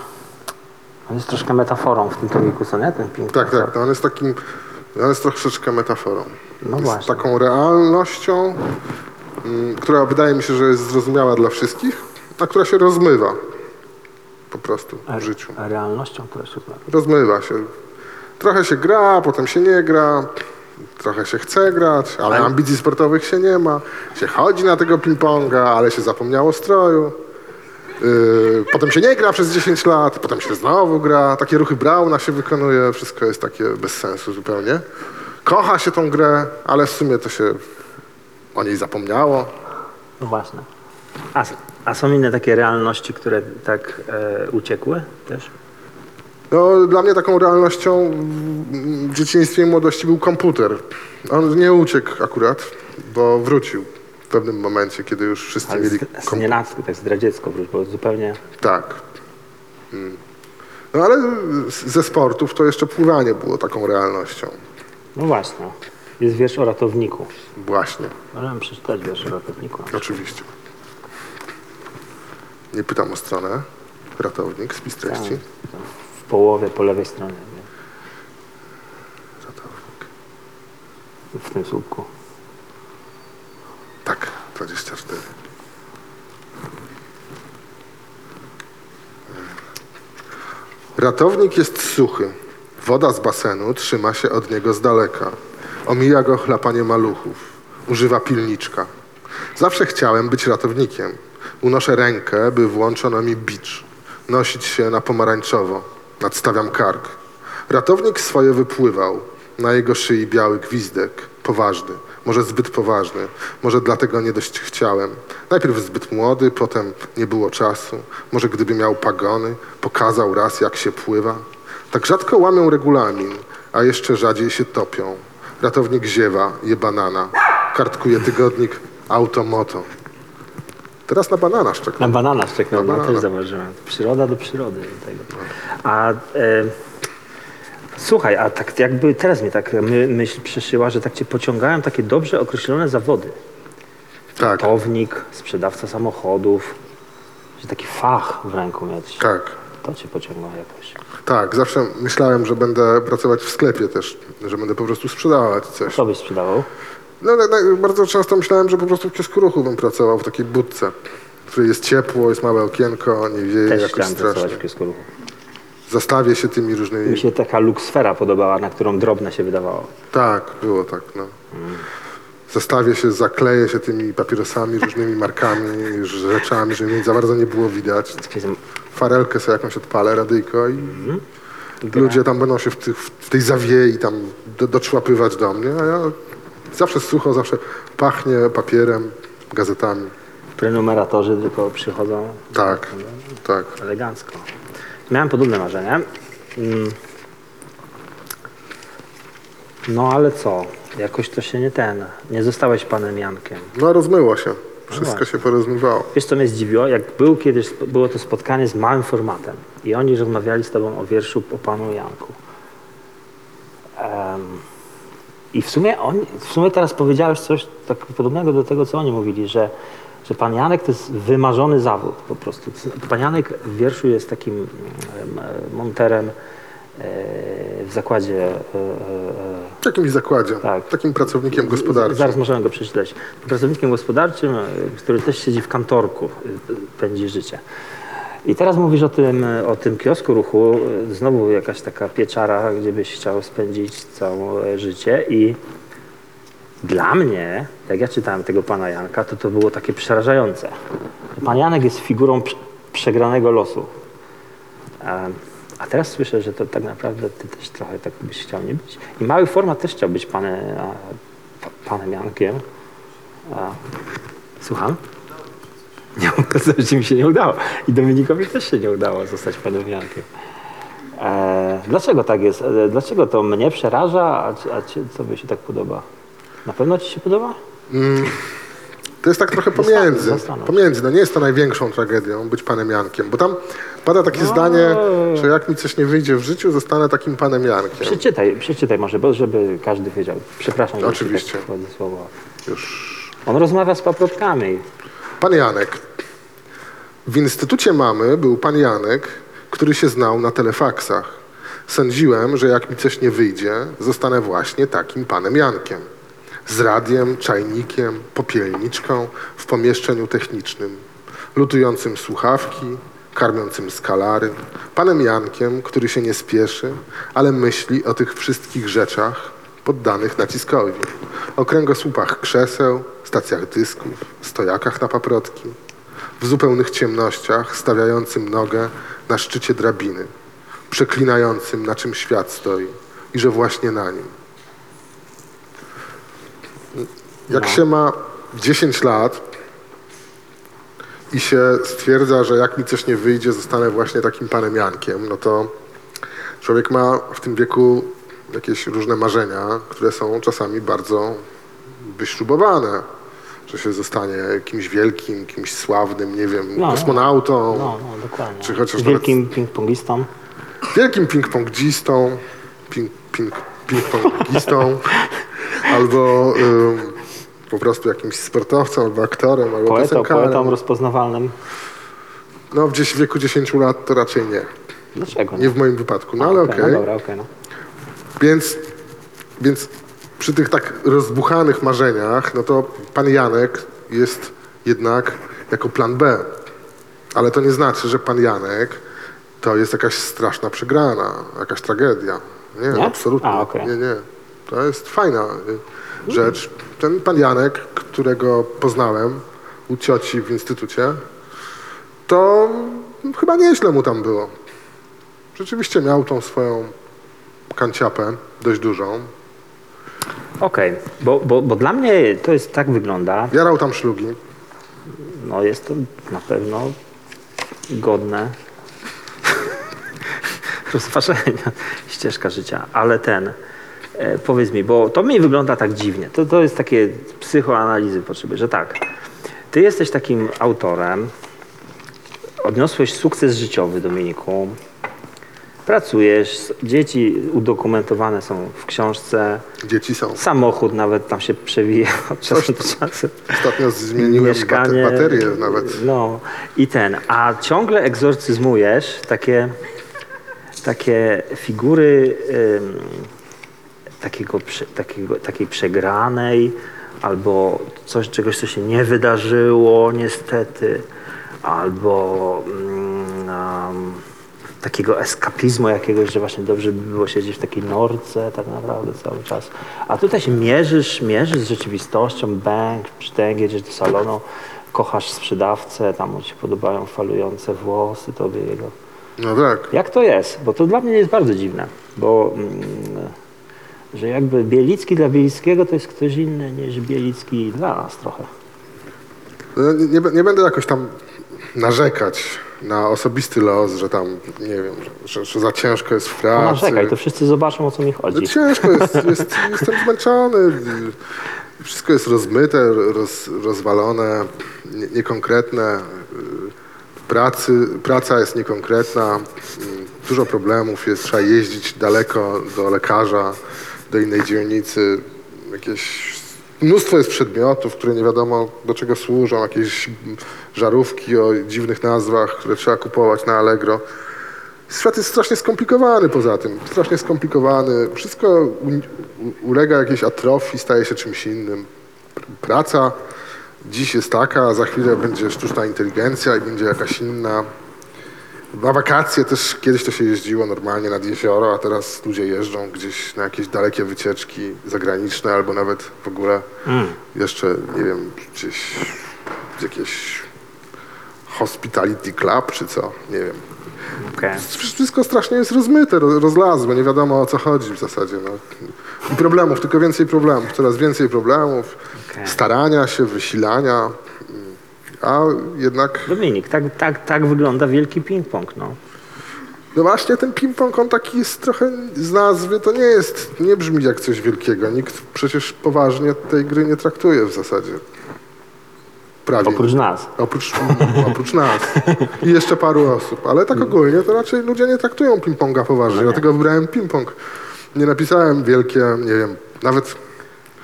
on jest troszkę metaforą w tym tomiku, co nie? Ten ping-pong. Tak, tak, no on jest takim, on jest troszeczkę metaforą. No jest właśnie. taką realnością, mm, która wydaje mi się, że jest zrozumiała dla wszystkich, a która się rozmywa po prostu w życiu. A realnością, która się zna. Rozmywa się. Trochę się gra, potem się nie gra, trochę się chce grać, ale ambicji sportowych się nie ma. Się chodzi na tego ping-ponga, ale się zapomniało stroju. Yy, potem się nie gra przez 10 lat, potem się znowu gra. Takie ruchy Brauna się wykonuje, wszystko jest takie bez sensu zupełnie. Kocha się tą grę, ale w sumie to się o niej zapomniało. No właśnie. A, a są inne takie realności, które tak e, uciekły też? No, dla mnie taką realnością w dzieciństwie i młodości był komputer. On nie uciekł akurat, bo wrócił w pewnym momencie, kiedy już wszyscy Ale mieli z, z komputer. nienacku, tak zdradziecko wróć, bo zupełnie... Tak. Mm. No ale z- ze sportów to jeszcze pływanie było taką realnością. No właśnie. Jest wiersz o ratowniku. Właśnie, Możemy przeczytać wiersz o ratowniku. oczywiście. Nie pytam o stronę. Ratownik, spis treści. Tak. W połowie, po lewej stronie. nie? Ratownik. W tym słupku. Tak, 24. Ratownik jest suchy. Woda z basenu trzyma się od niego z daleka. Omija go chlapanie maluchów. Używa pilniczka. Zawsze chciałem być ratownikiem. Unoszę rękę, by włączono mi bicz. Nosić się na pomarańczowo. Nadstawiam kark. Ratownik swoje wypływał. Na jego szyi biały gwizdek. Poważny. Może zbyt poważny. Może dlatego nie dość chciałem. Najpierw zbyt młody, potem nie było czasu. Może gdyby miał pagony, pokazał raz jak się pływa. Tak rzadko łamią regulamin, a jeszcze rzadziej się topią. Ratownik ziewa, je banana. Kartkuje tygodnik Automoto. Teraz na banana szczekam. Na banana szczeknąłem, Na no, też zauważyłem. Przyroda do przyrody. Tego. A e, słuchaj, a tak jakby teraz mnie tak my, myśl przeszyła, że tak cię pociągają takie dobrze określone zawody. Tak, Ratownik, sprzedawca samochodów, że taki fach w ręku mieć. tak. To cię pociąga jakoś. Tak, zawsze myślałem, że będę pracować w sklepie też, że będę po prostu sprzedawać coś. Co byś sprzedawał? No, no, no, bardzo często myślałem, że po prostu w kiosku ruchu bym pracował w takiej budce, w której jest ciepło, jest małe okienko, nie wieje Też jakoś chciałem pracować strasznie. w kiosku ruchu. Zastawię się tymi różnymi... Mi się taka luksfera podobała, na którą drobne się wydawało. Tak, było tak, no. Zastawię się, zakleję się tymi papierosami, różnymi markami, rzeczami, żeby mnie za bardzo nie było widać. Farelkę sobie jakąś odpalę, radyjko i Mhm. ludzie tam będą się w, tych, w tej zawiei tam do, doczłapywać do mnie, a ja zawsze sucho, zawsze pachnie papierem, gazetami. Prenumeratorzy tylko przychodzą Tak, tak. elegancko. Miałem podobne marzenie. Mm. No ale co? Jakoś to się nie ten. Nie zostałeś panem Jankiem. No rozmyło się. Wszystko właśnie. się porozmywało. Wiesz co mnie zdziwiło? Jak był kiedyś, było to spotkanie z małym formatem i oni rozmawiali z tobą o wierszu o panu Janku. Em, I w sumie, oni, w sumie teraz powiedziałeś coś tak podobnego do tego, co oni mówili, że, że pan Janek to jest wymarzony zawód po prostu. Pan Janek w wierszu jest takim em, e, monterem e, w zakładzie e, e, W jakimś zakładzie, Tak. takim pracownikiem gospodarczym. Zaraz możemy go przeczytać. Pracownikiem gospodarczym, e, który też siedzi w kantorku, e, pędzi życie. I teraz mówisz o tym, o tym kiosku ruchu, znowu jakaś taka pieczara, gdzie byś chciał spędzić całe życie i Dla mnie, jak ja czytałem tego pana Janka, to to było takie przerażające. Pan Janek jest figurą prze- przegranego losu. A, teraz słyszę, że to tak naprawdę ty też trochę tak byś chciał nie być. I mały format też chciał być panem, panem Jankiem. Słucham? Nie, że mi się nie udało. I Dominikowi też się nie udało zostać panem Jankiem. E, dlaczego tak jest? E, dlaczego to mnie przeraża, a, a ci, co by się tak podoba? Na pewno ci się podoba? To jest tak trochę pomiędzy. zastanów. Pomiędzy. No nie jest to największą tragedią być panem Jankiem, bo tam pada takie zdanie, że jak mi coś nie wyjdzie w życiu, zostanę takim panem Jankiem. Przeczytaj, przeczytaj może, bo żeby każdy wiedział. Przepraszam, Oczywiście. tak słowo. Już. On rozmawia z paprotkami. Pan Janek. W instytucie mamy był pan Janek, który się znał na telefaksach. Sądziłem, że jak mi coś nie wyjdzie, zostanę właśnie takim panem Jankiem. Z radiem, czajnikiem, popielniczką w pomieszczeniu technicznym, lutującym słuchawki, karmiącym skalary, panem Jankiem, który się nie spieszy, ale myśli o tych wszystkich rzeczach poddanych naciskowi. O kręgosłupach krzeseł, stacjach dysków, stojakach na paprotki, w zupełnych ciemnościach stawiającym nogę na szczycie drabiny, przeklinającym na czym świat stoi i że właśnie na nim. Jak się ma 10 lat i się stwierdza, że jak mi coś nie wyjdzie, zostanę właśnie takim panem Jankiem, no to człowiek ma w tym wieku jakieś różne marzenia, które są czasami bardzo wyśrubowane. Że się zostanie kimś wielkim, kimś sławnym, nie wiem, No, kosmonautą, No, no, dokładnie. Czy chociaż Wielkim ping-pongistą. wielkim ping-pongistą, ping, ping, ping-pongistą, albo ym, po prostu jakimś sportowcem, albo aktorem, albo Poetą, piosenkarem. poetą rozpoznawalnym. No w gdzieś w wieku 10 lat to raczej nie. Dlaczego? Nie w moim wypadku, no ale Okej, okej. No dobra, okej, no. Więc, więc przy tych tak rozbuchanych marzeniach, no to pan Janek jest jednak jako plan B. Ale to nie znaczy, że pan Janek to jest jakaś straszna przegrana, jakaś tragedia. Nie, Nie? absolutnie. A, okej. Nie, nie. To jest fajna y, rzecz. Ten pan Janek, którego poznałem u cioci w instytucie, to chyba nieźle mu tam było. Rzeczywiście miał tą swoją kanciapę, dość dużą. Okej, bo, bo, bo dla mnie to jest tak wygląda, Jarał tam szlugi. no jest to na pewno godne rozważenia, ścieżka życia, ale ten, e, powiedz mi, bo to mi wygląda tak dziwnie, to, to jest takie psychoanalizy potrzeby, że tak, ty jesteś takim autorem, odniosłeś sukces życiowy, Dominiku, pracujesz, dzieci udokumentowane są w książce, Dzieci są. samochód nawet tam się przewija od czasu do czasu. Ostatnio zmieniłem Mieszkanie. bate- baterię nawet. No i ten, a ciągle egzorcyzmujesz takie, takie figury ym, takiego, takiego, takiej przegranej albo coś, czegoś, co się nie wydarzyło niestety, albo mm, um, takiego eskapizmu jakiegoś, że właśnie dobrze by było siedzieć w takiej norce tak naprawdę cały czas. A tutaj się mierzysz, mierzysz z rzeczywistością, bęk, przytęg, jedziesz do salonu, kochasz sprzedawcę, tam mu się podobają falujące włosy tobie jego. No tak. Jak to jest? Bo to dla mnie jest bardzo dziwne, bo mm, że jakby Bielicki dla Bielickiego to jest ktoś inny niż Bielicki dla nas trochę. No, Nie, nie będę jakoś tam narzekać na osobisty los, że tam, nie wiem, że, że za ciężko jest w No pracy. narzekaj, to wszyscy zobaczą o co mi No chodzi. ciężko jest, jest, jestem zmęczony. Wszystko jest rozmyte, roz, rozwalone, nie, niekonkretne. Pracy, praca jest niekonkretna, dużo problemów jest, trzeba jeździć daleko do lekarza, do innej dzielnicy. Jakieś mnóstwo jest przedmiotów, które nie wiadomo do czego służą, jakieś żarówki o dziwnych nazwach, które trzeba kupować na Allegro. Świat jest strasznie skomplikowany poza tym, strasznie skomplikowany. Wszystko ulega jakiejś atrofii, staje się czymś innym. Pr- Praca dziś jest taka, a za chwilę będzie sztuczna inteligencja i będzie jakaś inna. Na wakacje też kiedyś to się jeździło normalnie nad jezioro, a teraz ludzie jeżdżą gdzieś na jakieś dalekie wycieczki zagraniczne albo nawet w ogóle jeszcze, nie wiem, gdzieś w jakieś hospitality club czy co, nie wiem. Okej. Wszystko strasznie jest rozmyte, ro- rozlazłe, nie wiadomo o co chodzi w zasadzie. No. I problemów, tylko więcej problemów, coraz więcej problemów, Okej. starania się, wysilania, a jednak, Dominik, tak, tak, tak wygląda wielki ping-pong, no. no właśnie ten ping-pong, on taki jest trochę z nazwy, to nie jest, nie brzmi jak coś wielkiego. Nikt przecież poważnie tej gry nie traktuje w zasadzie. Prawie. Oprócz nas. Oprócz, oprócz nas i jeszcze paru osób. Ale tak ogólnie to raczej ludzie nie traktują ping-ponga poważnie. Dlatego wybrałem ping-pong. Nie napisałem wielkie, nie wiem, nawet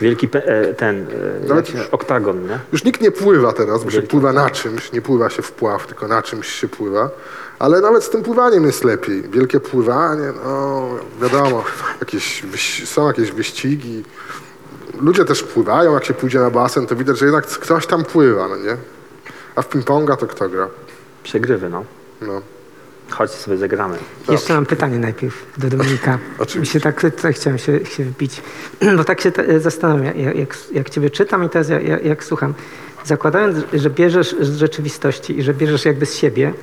Wielki pe- e, ten, e, Nawet się, oktagon, nie? już nikt nie pływa teraz, bo się pływa na czymś. Nie pływa się w pław, tylko na czymś się pływa. Ale nawet z tym pływaniem jest lepiej. Wielkie pływanie, no wiadomo, jakieś, są jakieś wyścigi. Ludzie też pływają, jak się pójdzie na basen, to widać, że jednak ktoś tam pływa, no nie? A w ping-ponga to kto gra? Przegrywy, no. No. Chodź sobie zagramy. Jeszcze mam pytanie najpierw do Dominika. Oczywiście. Tak tutaj chciałem się, się wbić, bo tak się te, zastanawiam, jak, jak, jak ciebie czytam i teraz jak, jak, słucham. Zakładając, że bierzesz z rzeczywistości i że bierzesz jakby z siebie,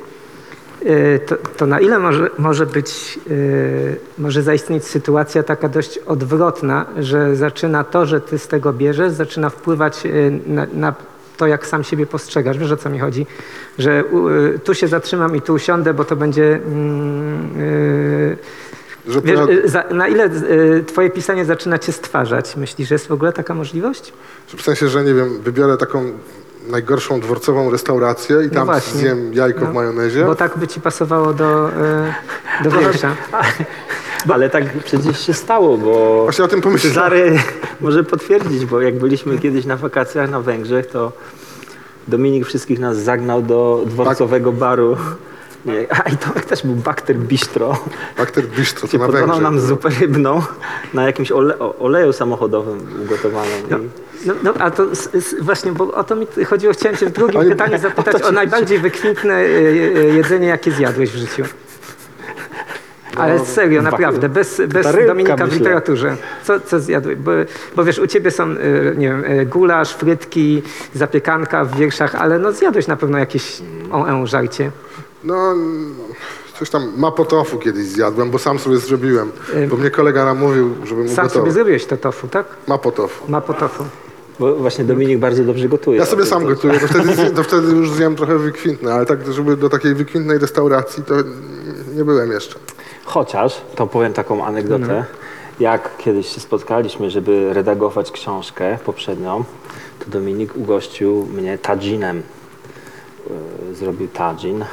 to, to na ile może, może być, y, może zaistnieć sytuacja taka dość odwrotna, że zaczyna to, że ty z tego bierzesz, zaczyna wpływać y, na, na to, jak sam siebie postrzegasz. Wiesz, o co mi chodzi? Że tu się zatrzymam i tu usiądę, bo to będzie... mm, y, to Wiesz, za, na ile y, twoje pisanie zaczyna cię stwarzać? Myślisz, że jest w ogóle taka możliwość? W sensie, że nie wiem, wybiorę taką najgorszą dworcową restaurację i tam właśnie. zjem jajko No. w majonezie. Bo tak by ci pasowało do, y, do wiersza. Ale tak przecież się stało, bo Właśnie o tym pomyślałem. Cezary może potwierdzić, bo jak byliśmy kiedyś na wakacjach na Węgrzech, to Dominik wszystkich nas zagnał do dworcowego baru. Nie, a i Tomek też był Bakter Bistro. Bakter Bistro, to na Węgrzech. nam zupę rybną na jakimś ole, o- oleju samochodowym ugotowaną. No, no, no a to s, s, właśnie, bo o to mi chodziło. Chciałem cię w drugim pytaniu zapytać o o najbardziej wykwintne y, y, jedzenie, jakie zjadłeś w życiu. Ale serio, naprawdę, bez, bez rybka, Dominika w myślę. literaturze. Co, co zjadłeś? Bo, bo wiesz, u ciebie są, y, nie wiem, gulasz, frytki, zapiekanka w wierszach, ale no zjadłeś na pewno jakieś on żarcie. No, coś tam mapotofu kiedyś zjadłem, bo sam sobie zrobiłem. Bo mnie kolega namówił, żebym Sam sobie ugotował. zrobiłeś to tofu, tak? Mapotofu. Ma po tofu. bo właśnie Dominik bardzo dobrze gotuje. Ja sobie sam to- gotuję, to wtedy, to wtedy już zjem trochę wykwintne, ale tak, żeby do takiej wykwintnej restauracji to nie byłem jeszcze. Chociaż, to powiem taką anegdotę, No. jak kiedyś się spotkaliśmy, żeby redagować książkę poprzednią, to Dominik ugościł mnie tadzinem. Yy, Zrobił tadzin.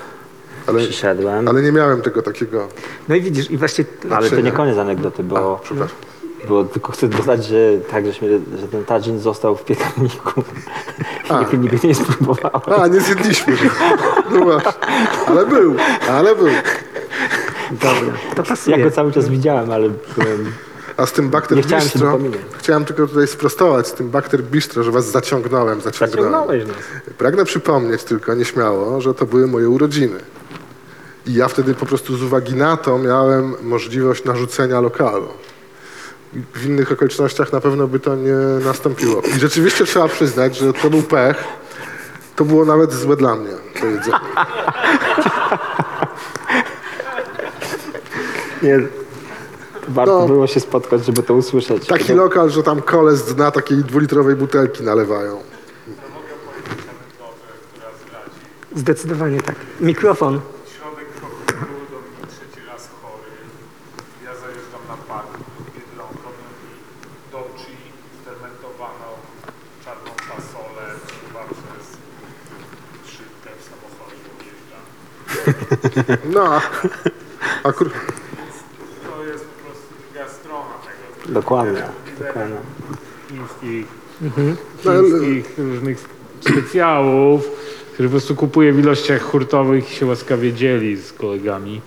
Ale, Przyszedłem, ale, ale nie miałem tego takiego... No i widzisz, i właśnie to nie koniec anegdoty, bo, Przepraszam. bo tylko chcę dodać, że tak, żeśmy, że ten tadzin został w piekarniku. A. Nigdy, nigdy nie spróbowałem. A, nie zjedliśmy. No właśnie. Ale był, ale był. dobra, to pasuje. Ja go cały czas widziałem, ale byłem... A z tym Bakter Nie chciałem Bistro, chciałem tylko tutaj sprostować, z tym Bakter Bistro, że was zaciągnąłem, zaciągnąłem. Zaciągnąłeś nas. Pragnę przypomnieć tylko nieśmiało, że to były moje urodziny. I ja wtedy po prostu z uwagi na to miałem możliwość narzucenia lokalu. W innych okolicznościach na pewno by to nie nastąpiło. I rzeczywiście trzeba przyznać, że to był pech. To było nawet złe dla mnie, to jedzenie. Nie, warto No. było się spotkać, żeby to usłyszeć. Taki lokal, że tam kole z dna takiej dwulitrowej butelki nalewają. Zdecydowanie tak. Mikrofon. Środek pokoju, Dominik trzeci raz chory. Ja zajeżdżam na park pod Biedronką i doci fermentowaną czarną fasolę chyba przez szybkę w samochodzie ujeżdża. No, a akur... To jest po prostu druga strona tego. Dokładnie, dokładnie. Chińskich, No, ale- chińskich różnych specjałów, które po prostu kupuję w ilościach hurtowych i się łaskawie dzieli z kolegami.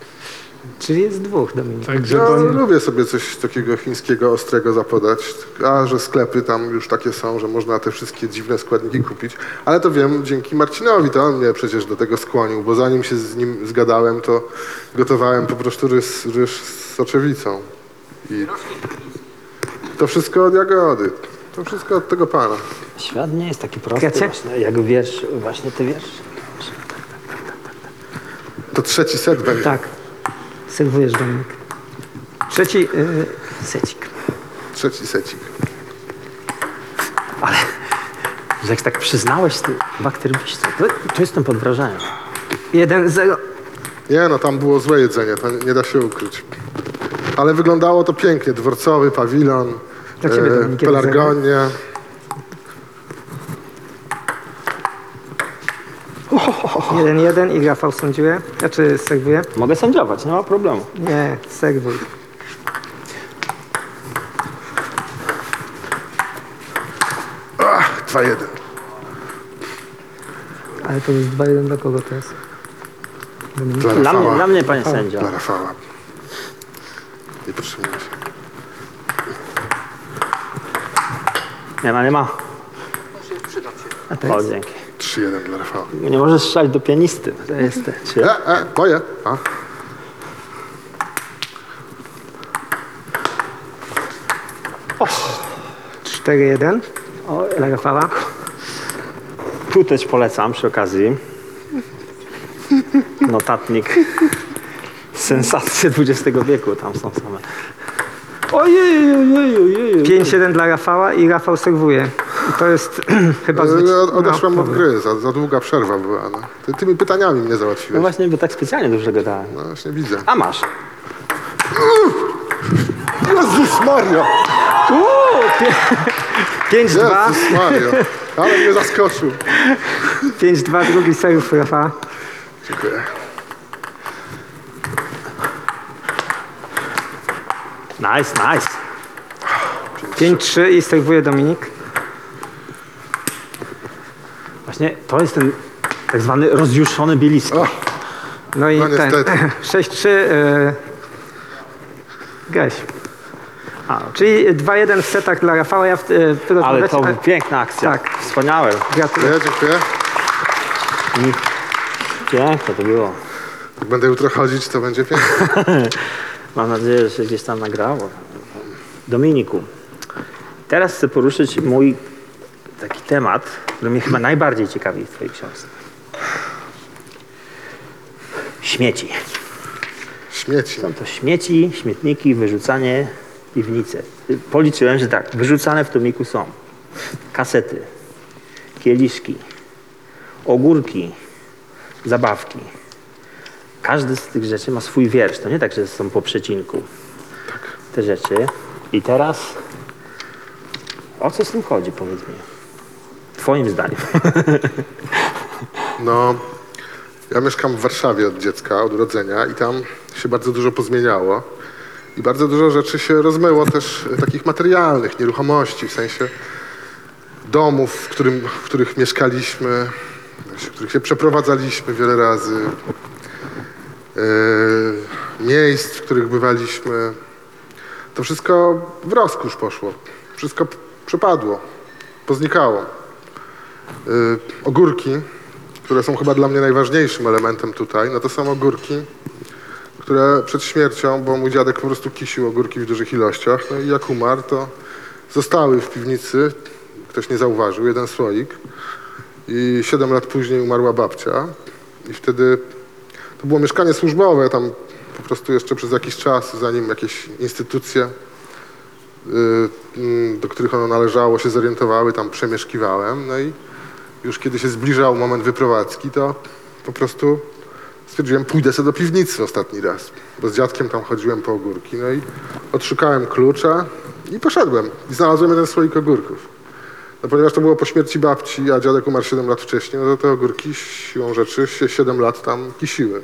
Czyli jest dwóch, Dominik. Także Ja to lubię sobie coś takiego chińskiego ostrego zapodać, a że sklepy tam już takie są, że można te wszystkie dziwne składniki kupić. Ale to wiem dzięki Marcinowi, to on mnie przecież do tego skłonił, bo zanim się z nim zgadałem, to gotowałem po prostu ryż, ryż z soczewicą. I to wszystko od jagody. To wszystko od tego pana. Świat nie jest taki prosty Wiecie? właśnie, jak wiersz, właśnie ty wiersz. To trzeci set będzie. Tak. Serwujesz, Dominik. Trzeci yy, secik. Trzeci secik. Ale że jak tak przyznałeś ty bakterbiście, to, to jestem pod wrażeniem. Jeden, zero. Nie no, tam było złe jedzenie, to nie da się ukryć. Ale wyglądało to pięknie. Dworcowy pawilon, ciebie, e, Dominik, jeden. Jeden, i Rafał sądziuje. Znaczy serwuje. Mogę sędziować, nie ma problemu. Nie, serwuj. Ach, 2-1. Ale to jest 2-1 dla kogo teraz? Dla Dla mnie, Rafała. dla mnie panie sędzio. Dla Rafała. Nie proszę mnie. Nie ma, nie ma. O, dzięki. 3-1 dla Rafała. Nie możesz strzelać do pianisty. To jest te, czy... E, e, moje. A. Cztery, jeden. O, Dla Rafała. Tu też polecam przy okazji. Notatnik. Sensacje XX wieku tam są same. Ojej, ojej, ojej. 5-1 dla Rafała i Rafał serwuje. I to jest chyba zwyci- Odeszłem no, od gry, za, za długa przerwa była. No. Ty, tymi pytaniami mnie No załatwiłeś. właśnie, bo tak specjalnie dużo gadałem. No właśnie widzę. A masz. Jezus Mario! 5-2. Jezus Mario! Ale mnie zaskoczył. 5-2, drugi serw Rafała. Dziękuję. Nice, nice. 5-3 i serwuje Dominik. Właśnie to jest ten tak zwany rozjuszony bielisko. O, No i No ten niestety. 6-3 yy, Gaś. A, Czyli 2-1 w setach dla Rafała. Ja w, w ale to piękna akcja. Tak. Wspaniałe. Gratuluję. dziękuję, dziękuję. Piękne to było. Jak będę jutro chodzić, to będzie pięknie. Mam nadzieję, że się gdzieś tam nagrało. Dominiku, teraz chcę poruszyć mój taki temat, który mnie chyba najbardziej ciekawi w Twojej książce. Śmieci. Śmieci. Są to śmieci, śmietniki, wyrzucanie, piwnice. Policzyłem, że tak, wyrzucane w tomiku są kasety, kieliszki, ogórki, zabawki. Każdy z tych rzeczy ma swój wiersz. To nie tak, że są po przecinku. Te rzeczy. I teraz o co z tym chodzi, powiedz mi. Twoim zdaniem. No, ja mieszkam w Warszawie od dziecka, od urodzenia i tam się bardzo dużo pozmieniało. I bardzo dużo rzeczy się rozmyło też takich materialnych, nieruchomości, w sensie domów, w, którym, w których mieszkaliśmy, w których się przeprowadzaliśmy wiele razy, e, miejsc, w których bywaliśmy. To wszystko w rozkusz poszło. Wszystko przepadło, poznikało. Y, ogórki, które są chyba dla mnie najważniejszym elementem tutaj, no to są ogórki, które przed śmiercią, bo mój dziadek po prostu kisił ogórki w dużych ilościach, no i jak umarł, to zostały w piwnicy, ktoś nie zauważył, jeden słoik i siedem lat później umarła babcia i wtedy to było mieszkanie służbowe, tam po prostu jeszcze przez jakiś czas, zanim jakieś instytucje y, mm, do których ono należało, się zorientowały, tam przemieszkiwałem. No i już kiedy się zbliżał moment wyprowadzki, to po prostu stwierdziłem, pójdę sobie do piwnicy ostatni raz. Bo z dziadkiem tam chodziłem po ogórki. No i odszukałem klucza i poszedłem. I znalazłem jeden słoik ogórków. No ponieważ to było po śmierci babci, a dziadek umarł 7 lat wcześniej, no to te ogórki siłą rzeczy się 7 lat tam kisiły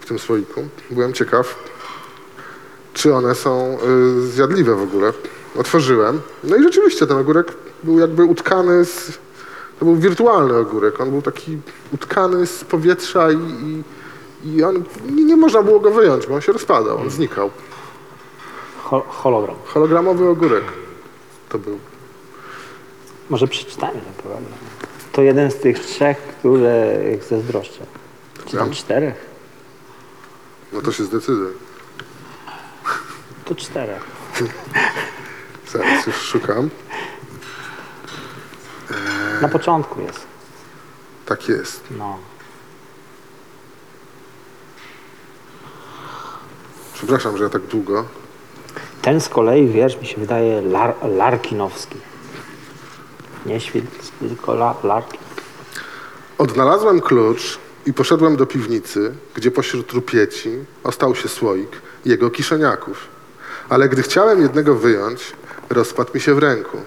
w tym słoiku. Byłem ciekaw, czy one są y, zjadliwe w ogóle. Otworzyłem. No i rzeczywiście ten ogórek był jakby utkany z... To był wirtualny ogórek. On był taki utkany z powietrza i, i, i on, nie, nie można było go wyjąć, bo on się rozpadał, on znikał. Ho hologram. Hologramowy ogórek to był. Może przeczytajmy ten program. To jeden z tych trzech, które zazdroszczę. Czy tam Tam? czterech? No to się zdecyduj. To czterech. Zaraz już szukam. Na początku jest. Tak jest. No. Przepraszam, że ja tak długo. Ten z kolei wiersz mi się wydaje lar larkinowski. Nie Świdnicki, tylko la Larkin. Odnalazłem klucz i poszedłem do piwnicy, gdzie pośród rupieci ostał się słoik jego kiszeniaków. Ale gdy chciałem jednego wyjąć, rozpadł mi się w ręku.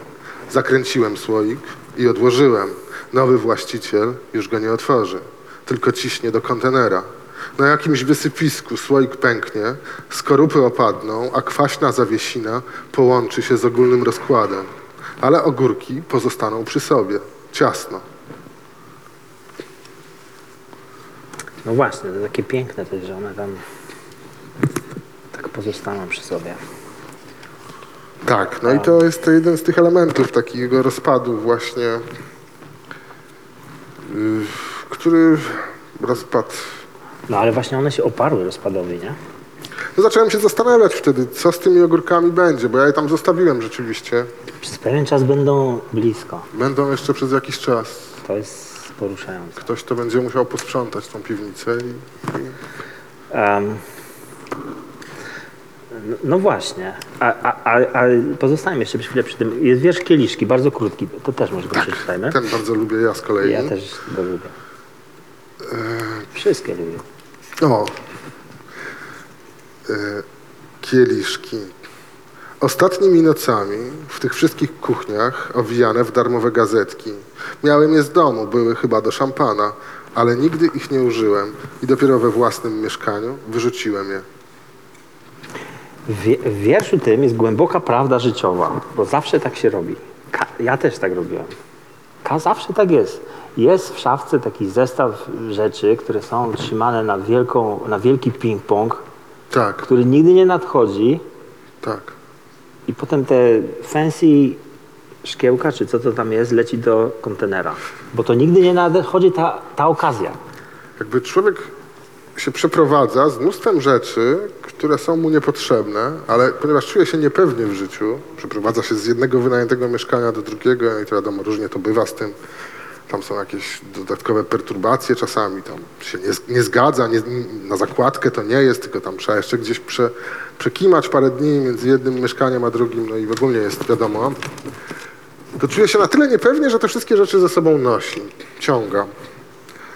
Zakręciłem słoik i odłożyłem. Nowy właściciel już go nie otworzy, tylko ciśnie do kontenera. Na jakimś wysypisku słoik pęknie, skorupy opadną, a kwaśna zawiesina połączy się z ogólnym rozkładem. Ale ogórki pozostaną przy sobie, ciasno. No właśnie, to takie piękne też, że one tam tak pozostaną przy sobie. Tak, no i to jest to jeden z tych elementów takiego rozpadu właśnie, yy, który rozpad. No ale właśnie one się oparły rozpadowi, nie? No zacząłem się zastanawiać wtedy, co z tymi ogórkami będzie, bo ja je tam zostawiłem rzeczywiście. Przez pewien czas będą blisko. Będą jeszcze przez jakiś czas. To jest poruszające. Ktoś to będzie musiał posprzątać tą piwnicę i, i Em, no, właśnie, a, a, a, pozostajemy jeszcze przez chwilę przy tym. Jest wiersz Kieliszki, bardzo krótki, to też może go przeczytajmy. ten bardzo lubię ja z kolei. Ja też go lubię. Wszystkie lubię. O. E, kieliszki. Ostatnimi nocami w tych wszystkich kuchniach owijane w darmowe gazetki. Miałem je z domu, były chyba do szampana, ale nigdy ich nie użyłem i dopiero we własnym mieszkaniu wyrzuciłem je. W, wie- w wierszu tym jest głęboka prawda życiowa, bo zawsze tak się robi. Ka, ja też tak robiłem. Ka, zawsze tak jest. Jest w szafce taki zestaw rzeczy, które są trzymane na, wielką, na wielki ping-pong, Tak, który nigdy nie nadchodzi tak. i potem te fancy szkiełka, czy co to tam jest, leci do kontenera. Bo to nigdy nie nadchodzi ta, ta okazja. Jakby człowiek się przeprowadza z mnóstwem rzeczy, które są mu niepotrzebne, ale ponieważ czuje się niepewnie w życiu, przeprowadza się z jednego wynajętego mieszkania do drugiego i to wiadomo, różnie to bywa z tym. Tam są jakieś dodatkowe perturbacje czasami, tam się nie, nie zgadza, nie, na zakładkę to nie jest, tylko tam trzeba jeszcze gdzieś prze, przekimać parę dni między jednym mieszkaniem a drugim, no i ogólnie jest wiadomo. To czuje się na tyle niepewnie, że te wszystkie rzeczy ze sobą nosi, ciąga.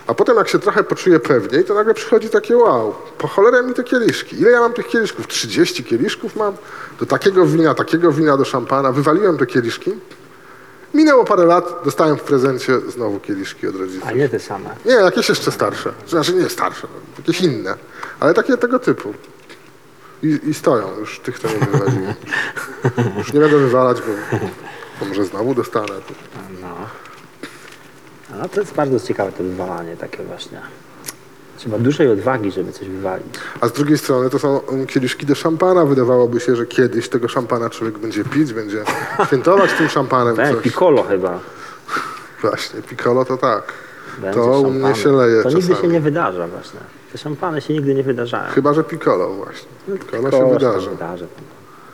A potem jak się trochę poczuje pewniej, to nagle przychodzi takie wow, po cholerę mi te kieliszki. Ile ja mam tych kieliszków? 30 kieliszków mam? Do takiego wina, takiego wina, do szampana. Wywaliłem te kieliszki. Minęło parę lat, dostałem w prezencie znowu kieliszki od rodziców. A nie te same. Nie, jakieś jeszcze starsze. Znaczy nie starsze, no, jakieś inne. Ale takie tego typu. I, I stoją, już tych to nie wywaliłem. Już nie będę wywalać, bo, bo może znowu dostanę. No. No to jest bardzo ciekawe to wywalanie takie właśnie. Trzeba dużej odwagi, żeby coś wywalić. A z drugiej strony to są um, kieliszki do szampana. Wydawałoby się, że kiedyś tego szampana człowiek będzie pić, będzie świętować tym szampanem Tak, piccolo chyba. Właśnie, piccolo to tak. Będzie To u mnie się leje To nigdy czasami. się nie wydarza właśnie. Te szampany się nigdy nie wydarzają. Chyba, że piccolo właśnie. Piccolo się Piccolo wydarzy. wydarzy.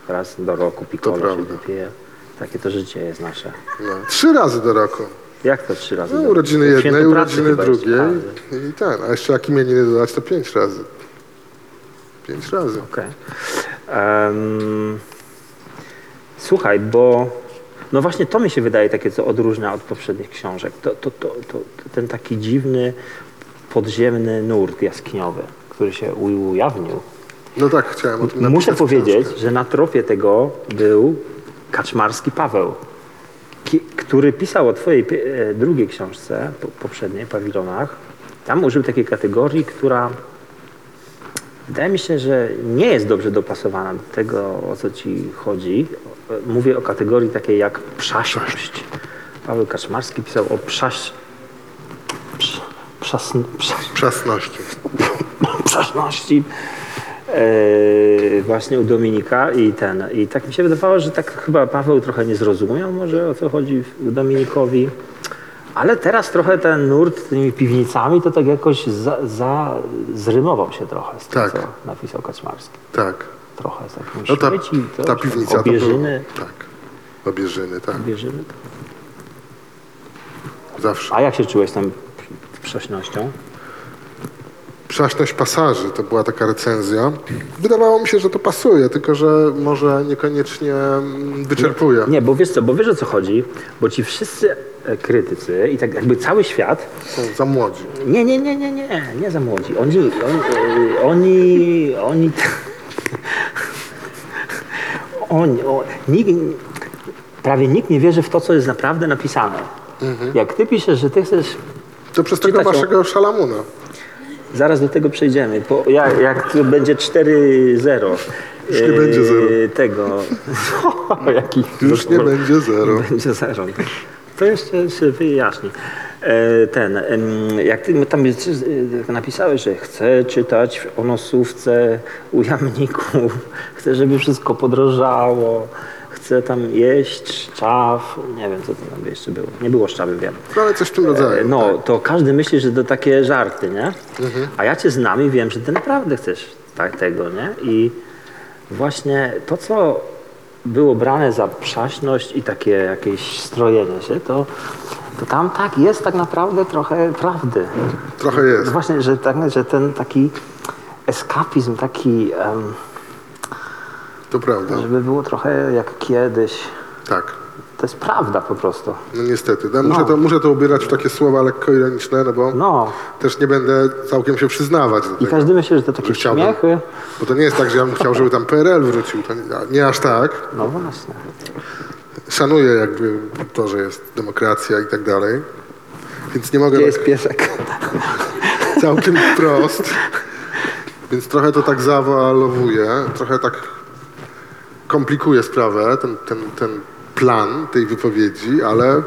Raz do roku piccolo się wypije. Takie to życie jest nasze. No. Trzy razy do roku. Jak to trzy razy? No, urodziny Święto jednej, pracy urodziny chyba drugiej razy. i ten. A jeszcze jak imieniny dodać, to pięć razy. Pięć razy. Okej. Em, słuchaj, bo no właśnie to mi się wydaje takie, co odróżnia od poprzednich książek. To, to, to, to, ten taki dziwny, podziemny nurt jaskiniowy, który się u- ujawnił. No tak, chciałem o tym napisać Muszę powiedzieć, książkę. że na tropie tego był Kaczmarski Paweł, który pisał o twojej e, drugiej książce, po, poprzedniej, Pawilonach. Tam użył takiej kategorii, która wydaje mi się, że nie jest dobrze dopasowana do tego, o co ci chodzi. Mówię o kategorii takiej jak przaśność. Paweł Kaczmarski pisał o przaś... Prz, przasn, prza, Przasności. przeszłości e, właśnie u Dominika i ten. I tak mi się wydawało, że tak chyba Paweł trochę nie zrozumiał może o co chodzi w- Dominikowi. Ale teraz trochę ten nurt tymi piwnicami to tak jakoś za, za, zrymował się trochę z tym, Tak. co napisał Kaczmarski. Tak. Trochę z takim No ta, śmieci, to, ta piwnica obierzyny, to było... Tak. Obierzyny, tak. obierzyny. Zawsze. A jak się czułeś tam przesznością? Przaśność pasaży to była taka recenzja. Wydawało mi się, że to pasuje, tylko że może niekoniecznie mm, wyczerpuje. Nie, bo wiesz co, bo wiesz o co chodzi, bo ci wszyscy e, krytycy i tak jakby cały świat, Są za młodzi. nie, nie, nie, nie, nie, nie za młodzi, oni, oni, e, oni, oni, oni o, nikt, prawie nikt nie wierzy w to, co jest naprawdę napisane. Jak ty piszesz, że ty chcesz To przez tego Czytać o- waszego szalamuna. Zaraz do tego przejdziemy. Po, jak, jak będzie 4-0. Już nie będzie zero. Tego. O, jaki Już nie będzie zero. Będzie zero. To jeszcze się wyjaśni. E, Ten, jak ty tam jest, e, napisałeś, że chcę czytać o nosówce u jamników, chcę, żeby wszystko podrożało, chcę tam jeść szczaw, nie wiem, co to tam jeszcze było. Nie było szczawy, wiem. No ale coś w tym rodzaju. E, No, tak. to każdy myśli, że to takie żarty, nie? A ja cię znam i wiem, że ty naprawdę chcesz tak, tego, nie? I właśnie to, co było brane za przaśność i takie jakieś strojenie się, to, to tam tak jest tak naprawdę trochę prawdy. Trochę jest. Właśnie, że, tak, że ten taki eskapizm, taki, em, To prawda. żeby było trochę jak kiedyś, Tak. to jest prawda po prostu. No niestety. No, muszę, to, muszę to ubierać w takie słowa lekko ironiczne, no bo No, też nie będę całkiem się przyznawać i każdy myśli, że to takie Że chciałbym. śmiechy. Bo to nie jest tak, że ja bym chciał, żeby tam PRL wrócił. To nie, nie aż tak. No właśnie. Szanuję jakby to, że jest demokracja i tak dalej. Więc nie mogę Gdzie tak jest piesek? całkiem wprost. Więc trochę to tak zawalowuje, trochę tak komplikuje sprawę, ten, ten, ten plan tej wypowiedzi, ale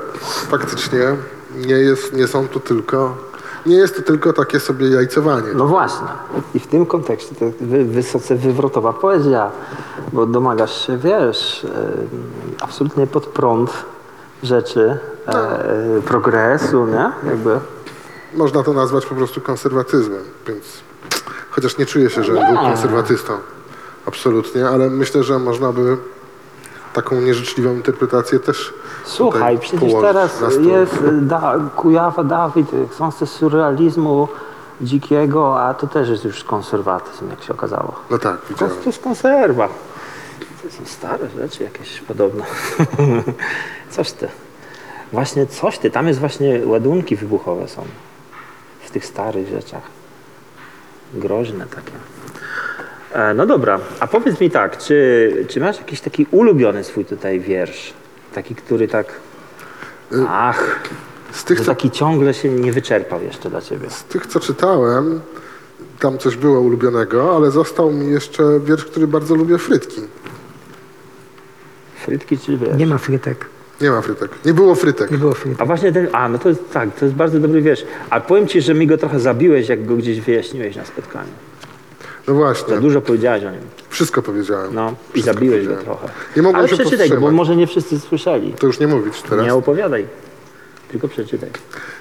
faktycznie nie, jest, nie są to tylko, nie jest to tylko takie sobie jajcowanie. No właśnie. I w tym kontekście to wy, wysoce wywrotowa poezja, bo domagasz się, wiesz, e, absolutnie pod prąd rzeczy, e, progresu, nie? Jakby. Można to nazwać po prostu konserwatyzmem, więc chociaż nie czuję się, że był konserwatystą. Absolutnie, ale myślę, że można by taką nieżyczliwą interpretację też Słuchaj, przecież teraz jest e, da, Kujawa Dawid, książce surrealizmu dzikiego, a to też jest już konserwatyzm, jak się okazało. No tak, To, widziałem. to jest konserwa. To są stare rzeczy jakieś podobne. coś ty. Właśnie coś ty. Tam jest właśnie ładunki wybuchowe są. W tych starych rzeczach. Groźne takie. E, no dobra, a powiedz mi tak, czy, czy masz jakiś taki ulubiony swój tutaj wiersz? Taki, który tak... Ach, Z tych, co, taki ciągle się nie wyczerpał jeszcze dla ciebie. z tych, co czytałem, tam coś było ulubionego, ale został mi jeszcze wiersz, który bardzo lubię, Frytki. Frytki czy wiesz? Nie ma frytek. Nie ma frytek. Nie było frytek. Nie było frytek. A właśnie ten, a no to jest tak, to jest bardzo dobry wiersz. A powiem ci, że mi go trochę zabiłeś, jak go gdzieś wyjaśniłeś na spotkaniu. No właśnie, Za dużo powiedziałeś o nim. wszystko powiedziałem. No i Wszystko zabiłeś go trochę. Nie mogłem Ale się przeczytaj go, bo powstrzymać. może nie wszyscy słyszeli. To już nie mówić teraz. Nie opowiadaj, tylko przeczytaj.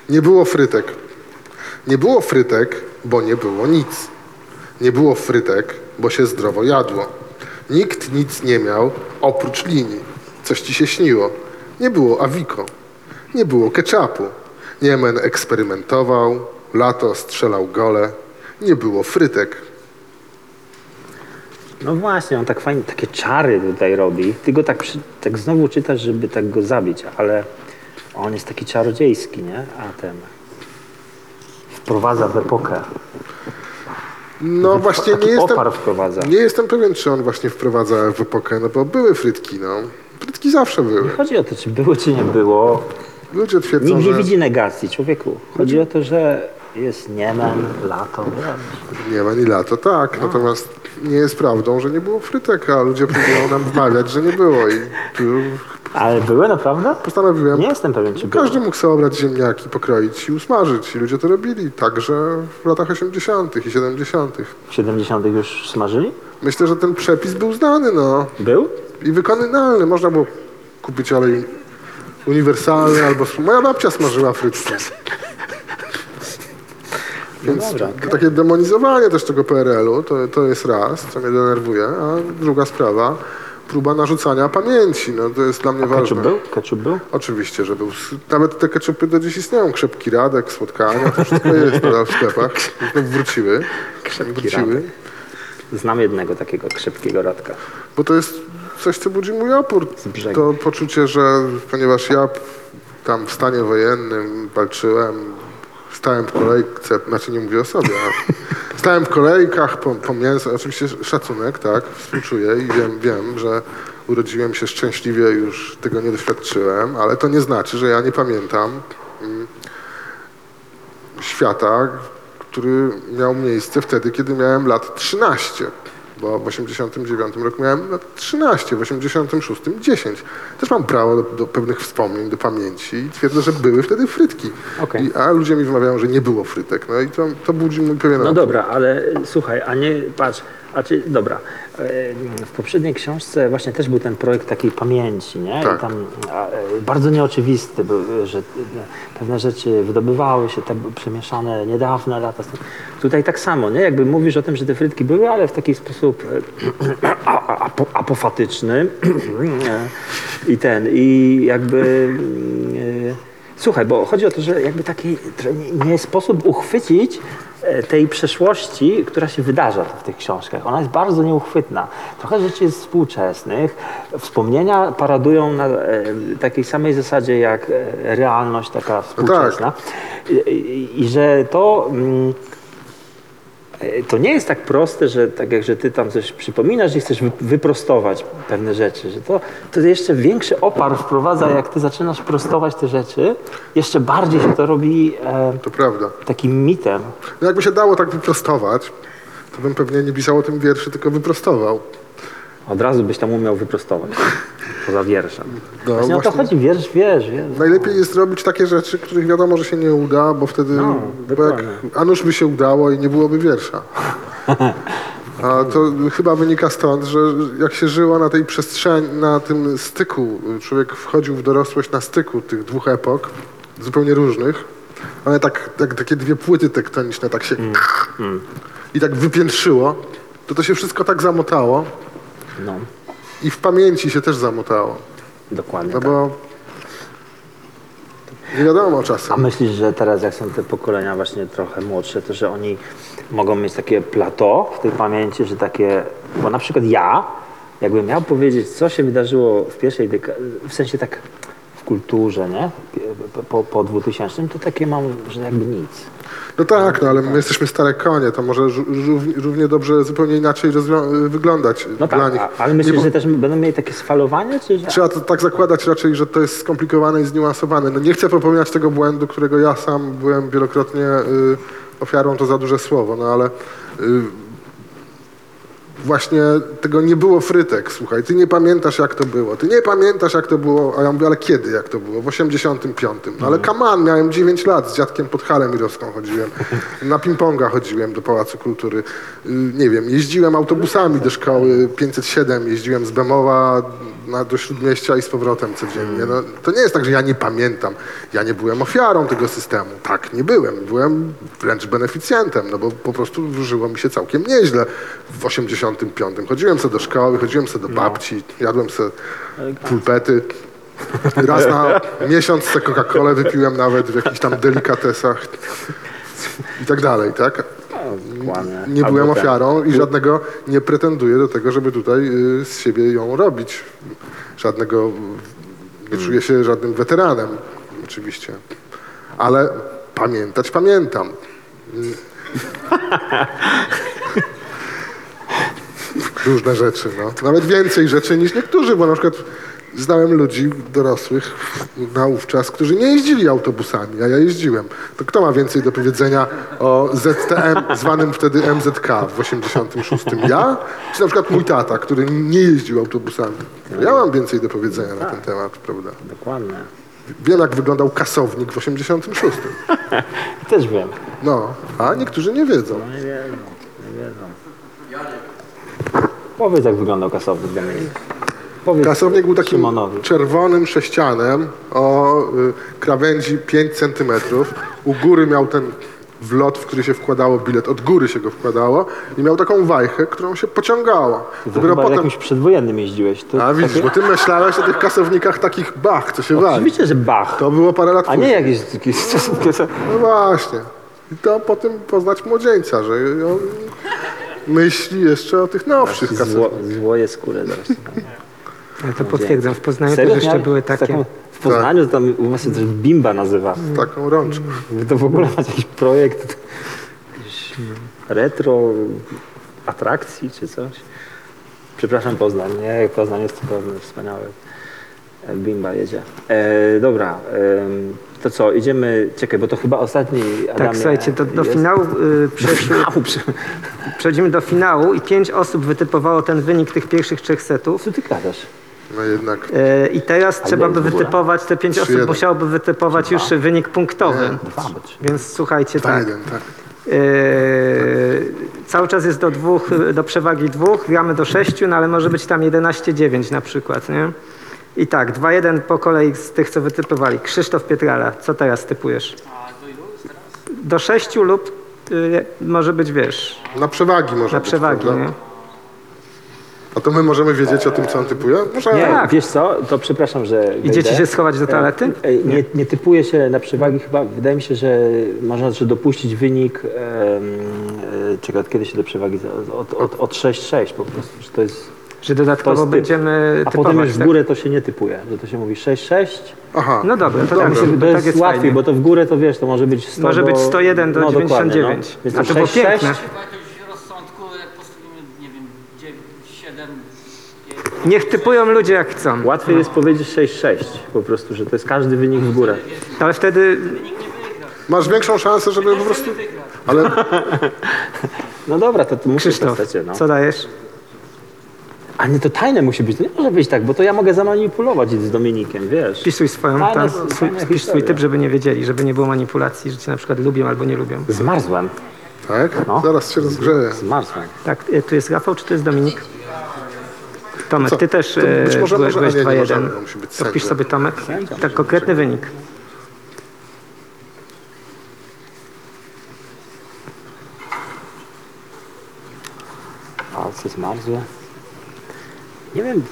Nie było frytek. Nie było frytek, bo nie było nic. Nie było frytek, bo się zdrowo jadło. Nikt nic nie miał oprócz linii. Coś ci się śniło. Nie było awiko. Nie było ketchupu. Niemen eksperymentował. Lato strzelał gole. Nie było frytek. No właśnie, on tak fajnie, takie czary tutaj robi. Ty go tak, przy, tak znowu czytasz, żeby tak go zabić, ale on jest taki czarodziejski, nie? A ten wprowadza w epokę. No właśnie nie jestem, opar wprowadza. nie jestem pewien, czy on właśnie wprowadza w epokę, no bo były frytki, no. Frytki zawsze były. Nie chodzi o to, czy było, czy nie było. Ludzie twierdzą, Nikt nie że widzi negacji, człowieku. Chodzi o to, że jest niemen, lato, wiesz. nie ma ni lato, tak. Natomiast nie jest prawdą, że nie było frytek, a ludzie próbują nam wmawiać, że nie było. I tu Ale były naprawdę? Postanowiłem, Nie jestem pewien, czy były. każdy mógł sobie obrać ziemniaki, pokroić i usmażyć. I ludzie to robili, także w latach 80. i 70. W 70 już smażyli? Myślę, że ten przepis był znany, no. Był? I wykonalny. Można było kupić olej uniwersalny albo... Moja babcia smażyła frytki. Więc dobra, to takie demonizowanie też tego PRL-u, to, to jest raz, co mnie denerwuje, a druga sprawa, próba narzucania pamięci, no to jest dla mnie ważne. Ketchup był? Ketchup był? Oczywiście, że był. Nawet te ketchupy do dziś istnieją. Krzepki Radek, spotkania, to wszystko jest nadal w sklepach. Wróciły. wróciły. Radek. Znam jednego takiego krzepkiego radka. Bo to jest coś, co budzi mój opór. To poczucie, że ponieważ ja tam w stanie wojennym walczyłem, stałem w kolejce, znaczy nie mówię o sobie, a stałem w kolejkach po, po mięso, oczywiście szacunek, tak, współczuję i wiem, wiem, że urodziłem się szczęśliwie, już tego nie doświadczyłem, ale to nie znaczy, że ja nie pamiętam mm, świata, który miał miejsce wtedy, kiedy miałem lat 13. Bo w 89 roku miałem lat 13, w 86 10. Też mam prawo do, do pewnych wspomnień, do pamięci i twierdzę, że były wtedy frytki. Okej. I, a ludzie mi wmawiają, że nie było frytek. No i to, to budzi mój pewien No dobra, ale słuchaj, a nie, patrz, a czy, dobra, e, w poprzedniej książce właśnie też był ten projekt takiej pamięci, nie? Tak. I tam e, bardzo nieoczywisty był, że e, pewne rzeczy wydobywały się, te przemieszane niedawne lata. Tutaj tak samo, nie? Jakby mówisz o tym, że te frytki były, ale w taki sposób apofatyczny i ten, i jakby... Słuchaj, bo chodzi o to, że jakby taki trochę nie- sposób uchwycić e, tej przeszłości, która się wydarza w tych książkach. Ona jest bardzo nieuchwytna. Trochę rzeczy jest współczesnych. Wspomnienia paradują na e, takiej samej zasadzie jak e, realność taka współczesna. I, i, I że to... Mm, to nie jest tak proste, że tak jak że ty tam coś przypominasz i chcesz wy- wyprostować pewne rzeczy, że to, to jeszcze większy opar wprowadza, jak ty zaczynasz prostować te rzeczy, jeszcze bardziej się to robi e, To prawda. takim mitem. No jakby się dało tak wyprostować, to bym pewnie nie pisał o tym wierszy, tylko wyprostował. Od razu byś tam umiał wyprostować, poza wierszem. No, właśnie, o to właśnie. chodzi, wiersz, wiesz, wiesz. Najlepiej jest robić takie rzeczy, których wiadomo, że się nie uda, bo wtedy, No, bo jak a nuż by się udało i nie byłoby wiersza. A to chyba wynika stąd, że jak się żyło na tej przestrzeni, na tym styku, człowiek wchodził w dorosłość na styku tych dwóch epok, zupełnie różnych, one tak, tak takie dwie płyty tektoniczne tak się i tak wypiętrzyło, to to się wszystko tak zamotało No, i w pamięci się też zamotało. dokładnie No tak. bo nie wiadomo A czasem. myślisz, że teraz jak są te pokolenia właśnie trochę młodsze, to że oni mogą mieć takie plateau w tej pamięci, że takie, bo na przykład ja, jakbym miał powiedzieć, co się wydarzyło w pierwszej dekadze, w sensie tak w kulturze, nie? Po, po 2000, to takie mam, że jakby nic. No tak, no ale my jesteśmy stare konie, to może ró- ró- równie dobrze zupełnie inaczej rozwią- wyglądać No dla tak, nich. a, ale myślisz, Nie po- że też będą mieli takie sfalowanie, czy że... Trzeba to tak zakładać raczej, że to jest skomplikowane i zniuansowane. No nie chcę popełniać tego błędu, którego ja sam byłem wielokrotnie y, ofiarą, to za duże słowo, no ale y, właśnie tego nie było frytek, słuchaj, ty nie pamiętasz jak to było, ty nie pamiętasz jak to było, a ja mówię, ale kiedy jak to było? W 85. No ale kaman, miałem 9 lat, z dziadkiem pod halę mirowską chodziłem, na ping-ponga chodziłem do Pałacu Kultury, Y, nie wiem, jeździłem autobusami do szkoły 507, jeździłem z Bemowa na, do Śródmieścia i z powrotem codziennie. No, to nie jest tak, że ja nie pamiętam. Ja nie byłem ofiarą tego systemu. Tak, nie byłem. Byłem wręcz beneficjentem, no bo po prostu żyło mi się całkiem nieźle w 85. Chodziłem sobie do szkoły, chodziłem sobie do babci, jadłem sobie pulpety. Raz na miesiąc sobie Coca-Colę wypiłem nawet w jakichś tam delikatesach i tak dalej, tak? Nie Albo byłem ten- ofiarą i żadnego nie pretenduję do tego, żeby tutaj y, z siebie ją robić. Żadnego, nie czuję się żadnym weteranem, oczywiście. Ale pamiętać pamiętam. Różne rzeczy, no. Nawet więcej rzeczy niż niektórzy, bo na przykład znałem ludzi dorosłych naówczas, którzy nie jeździli autobusami, a ja jeździłem. To kto ma więcej do powiedzenia o ZTM, zwanym wtedy MZK w 86? Ja? Czy na przykład mój tata, który nie jeździł autobusami? Ja mam więcej do powiedzenia na ten temat, prawda? Dokładnie. Wiem, jak wyglądał kasownik w 86. Też wiem. No, a niektórzy nie wiedzą. Nie wiedzą, nie wiedzą. Powiedz, jak wyglądał kasownik Dominik. Powiedz Kasownik był takim czerwonym sześcianem o y, krawędzi 5 cm. U góry miał ten wlot, w który się wkładało bilet. Od góry się go wkładało i miał taką wajchę, którą się pociągało. Dopiero chyba jakimś przedwojennym jeździłeś. To A widzisz, bo ty myślałeś o tych kasownikach takich bach, co się wali. Oczywiście, że Bach. To było parę lat A nie później. jakieś jakieś No właśnie. I to potem poznać młodzieńca, że on myśli jeszcze o tych nowszych zło, kasownikach. złoje skórę zaraz. Ja to potwierdzam. W Poznaniu Serio? też jeszcze były taką- takie. W Poznaniu to tam u was się też Bimba nazywa. Taką rączką. Wy to w ogóle macie jakiś projekt jakiś retro atrakcji czy coś? Przepraszam Poznań, nie? Poznań jest cudowny, wspaniały. E, Bimba jedzie. E, dobra, em, to co, idziemy, czekaj, bo to chyba ostatni Adamie Tak, słuchajcie, do, do jest. finału y, przeszły, Finału, przy... przechodzimy do finału i pięć osób wytypowało ten wynik tych pierwszych trzech setów. Co ty gadasz? No jednak E, I teraz trzeba by wytypować, te pięć osób jeden. musiałoby wytypować już wynik punktowy. Dwa. Więc słuchajcie, ta tak. jeden, tak. e, cały czas jest do dwóch, do przewagi dwóch, gramy do sześciu, no ale może być tam 11-9 na przykład, nie? I tak, 2-1 po kolei z tych, co wytypowali. Krzysztof Pietrala, co teraz typujesz? Do sześciu lub y, może być, wiesz, Na przewagi może na być, przewagi, prawda? nie? A to my możemy wiedzieć o tym, co on typuje? Może Nie, Tak. wiesz co, to przepraszam, że Idziecie wejdę. się schować do toalety? E, Nie, nie typuje się na przewagi chyba, wydaje mi się, że można że dopuścić wynik, em, e, czekaj, od kiedy się do przewagi, za- od, od, od 6-6 po prostu, że to jest, Że to dodatkowo jest typ. będziemy a typować. potem już w tak? górę to się nie typuje, że to się mówi 6-6, Aha. No dobra, to tak, to, to tak jest jest łatwiej, fajnie. bo to w górę to wiesz, to może być 100 Może do, być 101 do no, dokładnie, 99. No. Więc A to było 6-6, piękne. Chyba jakiegoś rozsądku, jak postawimy, nie wiem, 9, 7, Niech typują ludzie jak chcą. Łatwiej jest powiedzieć 6-6 po prostu, że to jest każdy wynik w górę. Ale wtedy Masz większą szansę, żeby po prostu... Ale No dobra, to, to musi Krzysztof, postać, no. co dajesz? A nie, to tajne musi być. To nie może być tak, bo to ja mogę zamanipulować z Dominikiem, wiesz. Wpisuj swoją, Fajna- tam, swój, wpisz swój typ, żeby nie wiedzieli, żeby nie było manipulacji, że cię na przykład lubią albo nie lubią. Zmarzłem. tak, No. zaraz się rozgrzeję. Zmarzłem. Tak, e, tu jest Rafał, czy to jest Dominik? Tomek, Co? ty też To e, być może byłeś, może- a byłeś nie, nie 2-1. możemy, to sędzia. sobie Tomek. Tak, konkretny wynik. Palce zmarzłe. Nie wiem.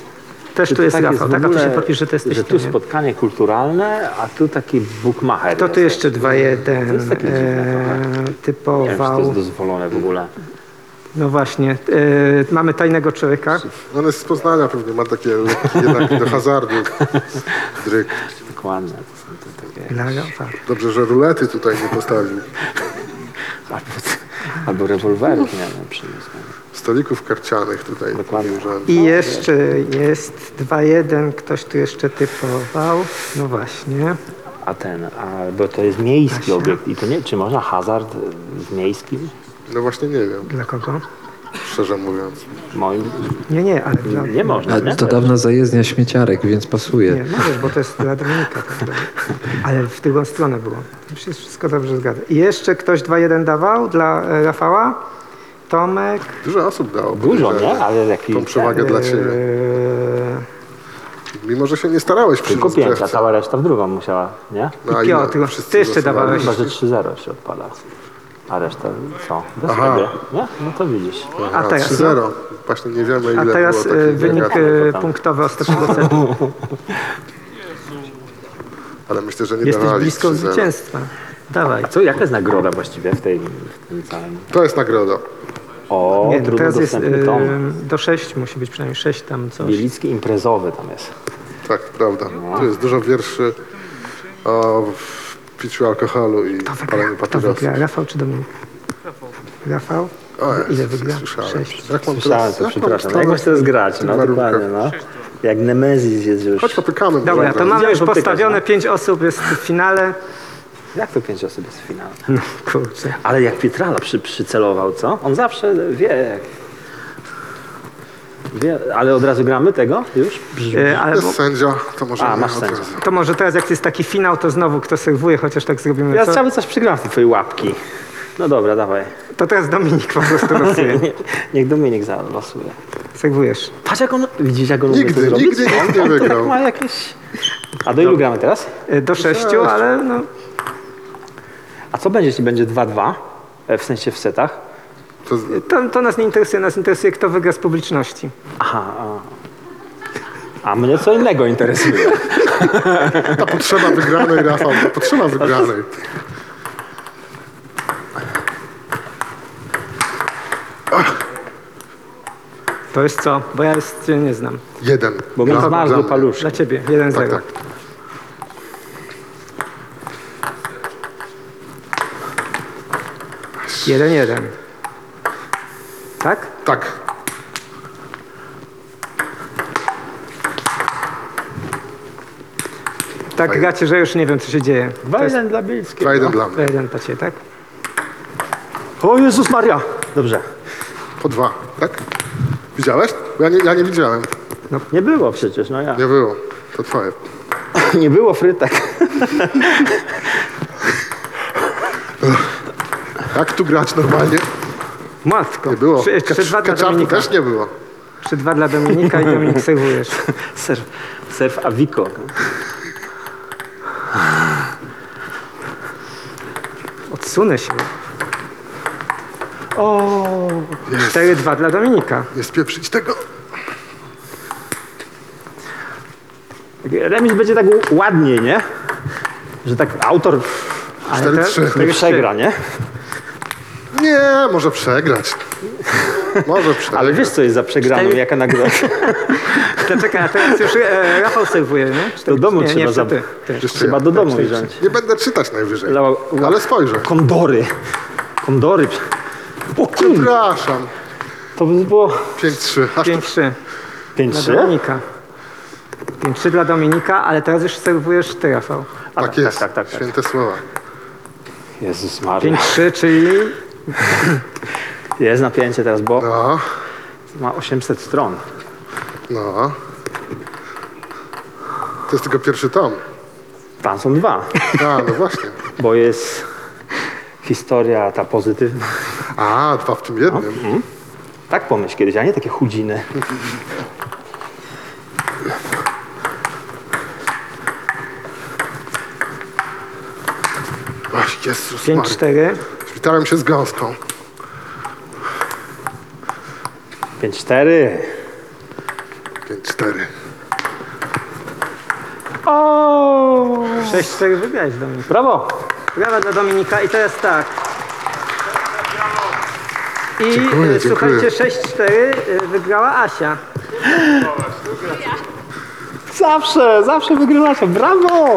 Też czy tu jest tak Rafał, tak? A tu się podpisz, że to jesteś Że tu nie? spotkanie kulturalne, a tu taki bookmacher. To tu jeszcze 2-1 To jest takie dziwne e, Nie wiem, czy to typował. jest dozwolone w ogóle. No właśnie, e, mamy tajnego człowieka. On jest z Poznania pewnie, ma takie lekki jednak do hazardu dryk. Dokładnie. To są te takie... Dla Rafała. Dobrze, że rulety tutaj nie postawił. Albo, albo rewolwerów, nie wiem, przyniósł. Stolików karcianych tutaj. Dokładnie. nie użyłem. I jeszcze jest 2-1, ktoś tu jeszcze typował. No właśnie. A ten, a, bo to jest miejski obiekt i to nie, czy można hazard w miejskim? No właśnie nie wiem, Dla kogo? szczerze mówiąc. Moim Nie, nie, ale dla... nie można, nie? A to dawna zajezdnia śmieciarek, więc pasuje. Nie, możesz, bo to jest dla Dominika. Tak, ale w drugą stronę było. To się wszystko dobrze zgadza. I jeszcze ktoś 2-1 dawał dla e, Rafała. Tomek. Dużo osób dało. Dużo, podejrzewam, nie? Ale jaki... Tą przewagę dla ciebie. e, Mimo, że się nie starałeś przy Tylko pięć, a rozgrzewce. cała reszta w drugą musiała, nie? No, a I ile Piotr, wszyscy ty jeszcze głosowali? dawałeś. Chyba, że 3-0 się odpada. A reszta co? Bez Aha. siebie, nie? No to widzisz. A teraz, 3-0. Właśnie nie wiemy, ile A teraz było e, takich wynik wyników. e, punktowy ostatniego setu. Ale myślę, że nie Jesteś dawali blisko 3-0. zwycięstwa. Dawaj. A co, jaka jest nagroda właściwie w, tej, w tym całym... To jest nagroda. O, Nie, trudno teraz jest dostępny e, tom. do 6, musi być przynajmniej 6 tam coś. Bielicki imprezowy tam jest. Tak, prawda. No. Tu jest dużo wierszy o piciu alkoholu i paleniu Kto papierosów. wygra, Rafał czy Dominik? Rafał? O, Jezus, Ile wygra? Słyszałem. Sześć. Jak mam Słyszałem teraz, to, jak mam przepraszam. Jak masz teraz grać? No dokładnie, no. Jak Nemezis jest już. Chodź popykamy. Dobra, to mamy już popykać, postawione, no. pięć osób jest w finale. Jak to pięć osób jest w finale? No kurczę. Ale jak Pietrala przy, przycelował, co? On zawsze wie. jak- Wie, ale od razu gramy tego już? Brzmi. E, ale Jest sędzia, to może A, nie masz od sędzia. razu. to może teraz jak jest taki finał, to znowu kto serwuje, chociaż tak zrobimy. Ja co? cały coś przygram w te twoje łapki. No dobra, dawaj. To teraz Dominik po prostu losuje. Nie- Niech Dominik zalosuje. Serwujesz. Patrz jak on, widzisz jak on umie Nigdy, to zrobić? nigdy nikt nie on wygrał. tak ma jakieś... A do ilu gramy teraz? E, Do sześciu, ale no, A co będzie, jeśli będzie 2-2? E, W sensie w setach? To, to, to nas nie interesuje. Nas interesuje, kto wygra z publiczności. Aha, a. A mnie co innego interesuje. ta potrzeba wygranej, Rafał, ta potrzeba wygranej. To jest co? Bo ja jest, cię nie znam. Jeden. Bo mnie. paluszki. Dla ciebie, 1-0. Tak, tak. Jeden, jeden. Tak? Tak. Tak Fajnie. gracie, że już nie wiem, co się dzieje. To jest 2-1 dla Bielskiego. 2-1 dla mnie. jeden dla ciebie, tak? O Jezus Maria! Dobrze. Po dwa, tak? Widziałeś? Bo Ja nie, ja nie widziałem. Nie było przecież, no ja. Nie było. To twoje. Nie było frytek. Jak tu grać normalnie? Matko. Nie było. Trzy, trzy, dwa dla Dominika. też nie było. Trzy, dwa dla Dominika i Dominik serwujesz. Surf, surf Avico. Odsunę się. O, Jest. 4-2 dla Dominika. Nie spieprzyć tego. remis będzie tak ładniej, nie? Że tak autor Ale te- 4-3. nie przegra, nie? Nie, może przegrać. Może przegrać. Ale wiesz, co jest za przegraną, Cztery- jaka nagroda? To czekaj, a teraz już e, Rafał serwuje, nie? Cztery- Do domu nie, trzeba nie, za- to ty. ty. Jeszcze Trzeba do domu wziąć. Nie będę czytać najwyżej. Dla- Ale spojrzę. Kondory. Kondory. O kur... Przepraszam. To by było 5-3. Aż tu 5-3 dla 5-3? Dominika. 5-3 dla Dominika, ale teraz już serwujesz ty, Rafał. tak jest. tak, tak, tak. Święte słowa. Jezus Maria. 5-3, czyli Jest napięcie teraz, bo No, ma 800 stron. no. To jest tylko pierwszy tom. Tam są dwa, A, no właśnie. bo jest historia ta pozytywna. A, dwa w tym jednym. Tak pomyśl kiedyś, a nie takie chudziny. Oj, Jezus Maria. 5-4. Witałem się z gąską. 5-4. 5-4. O! 6-4 wygrałeś Dominik. Brawo! Brawa dla Dominika i teraz tak. I Dziękuję, e, słuchajcie, dziękuję. 6-4 e, wygrała Asia. Zawsze, zawsze wygrywacie. Brawo!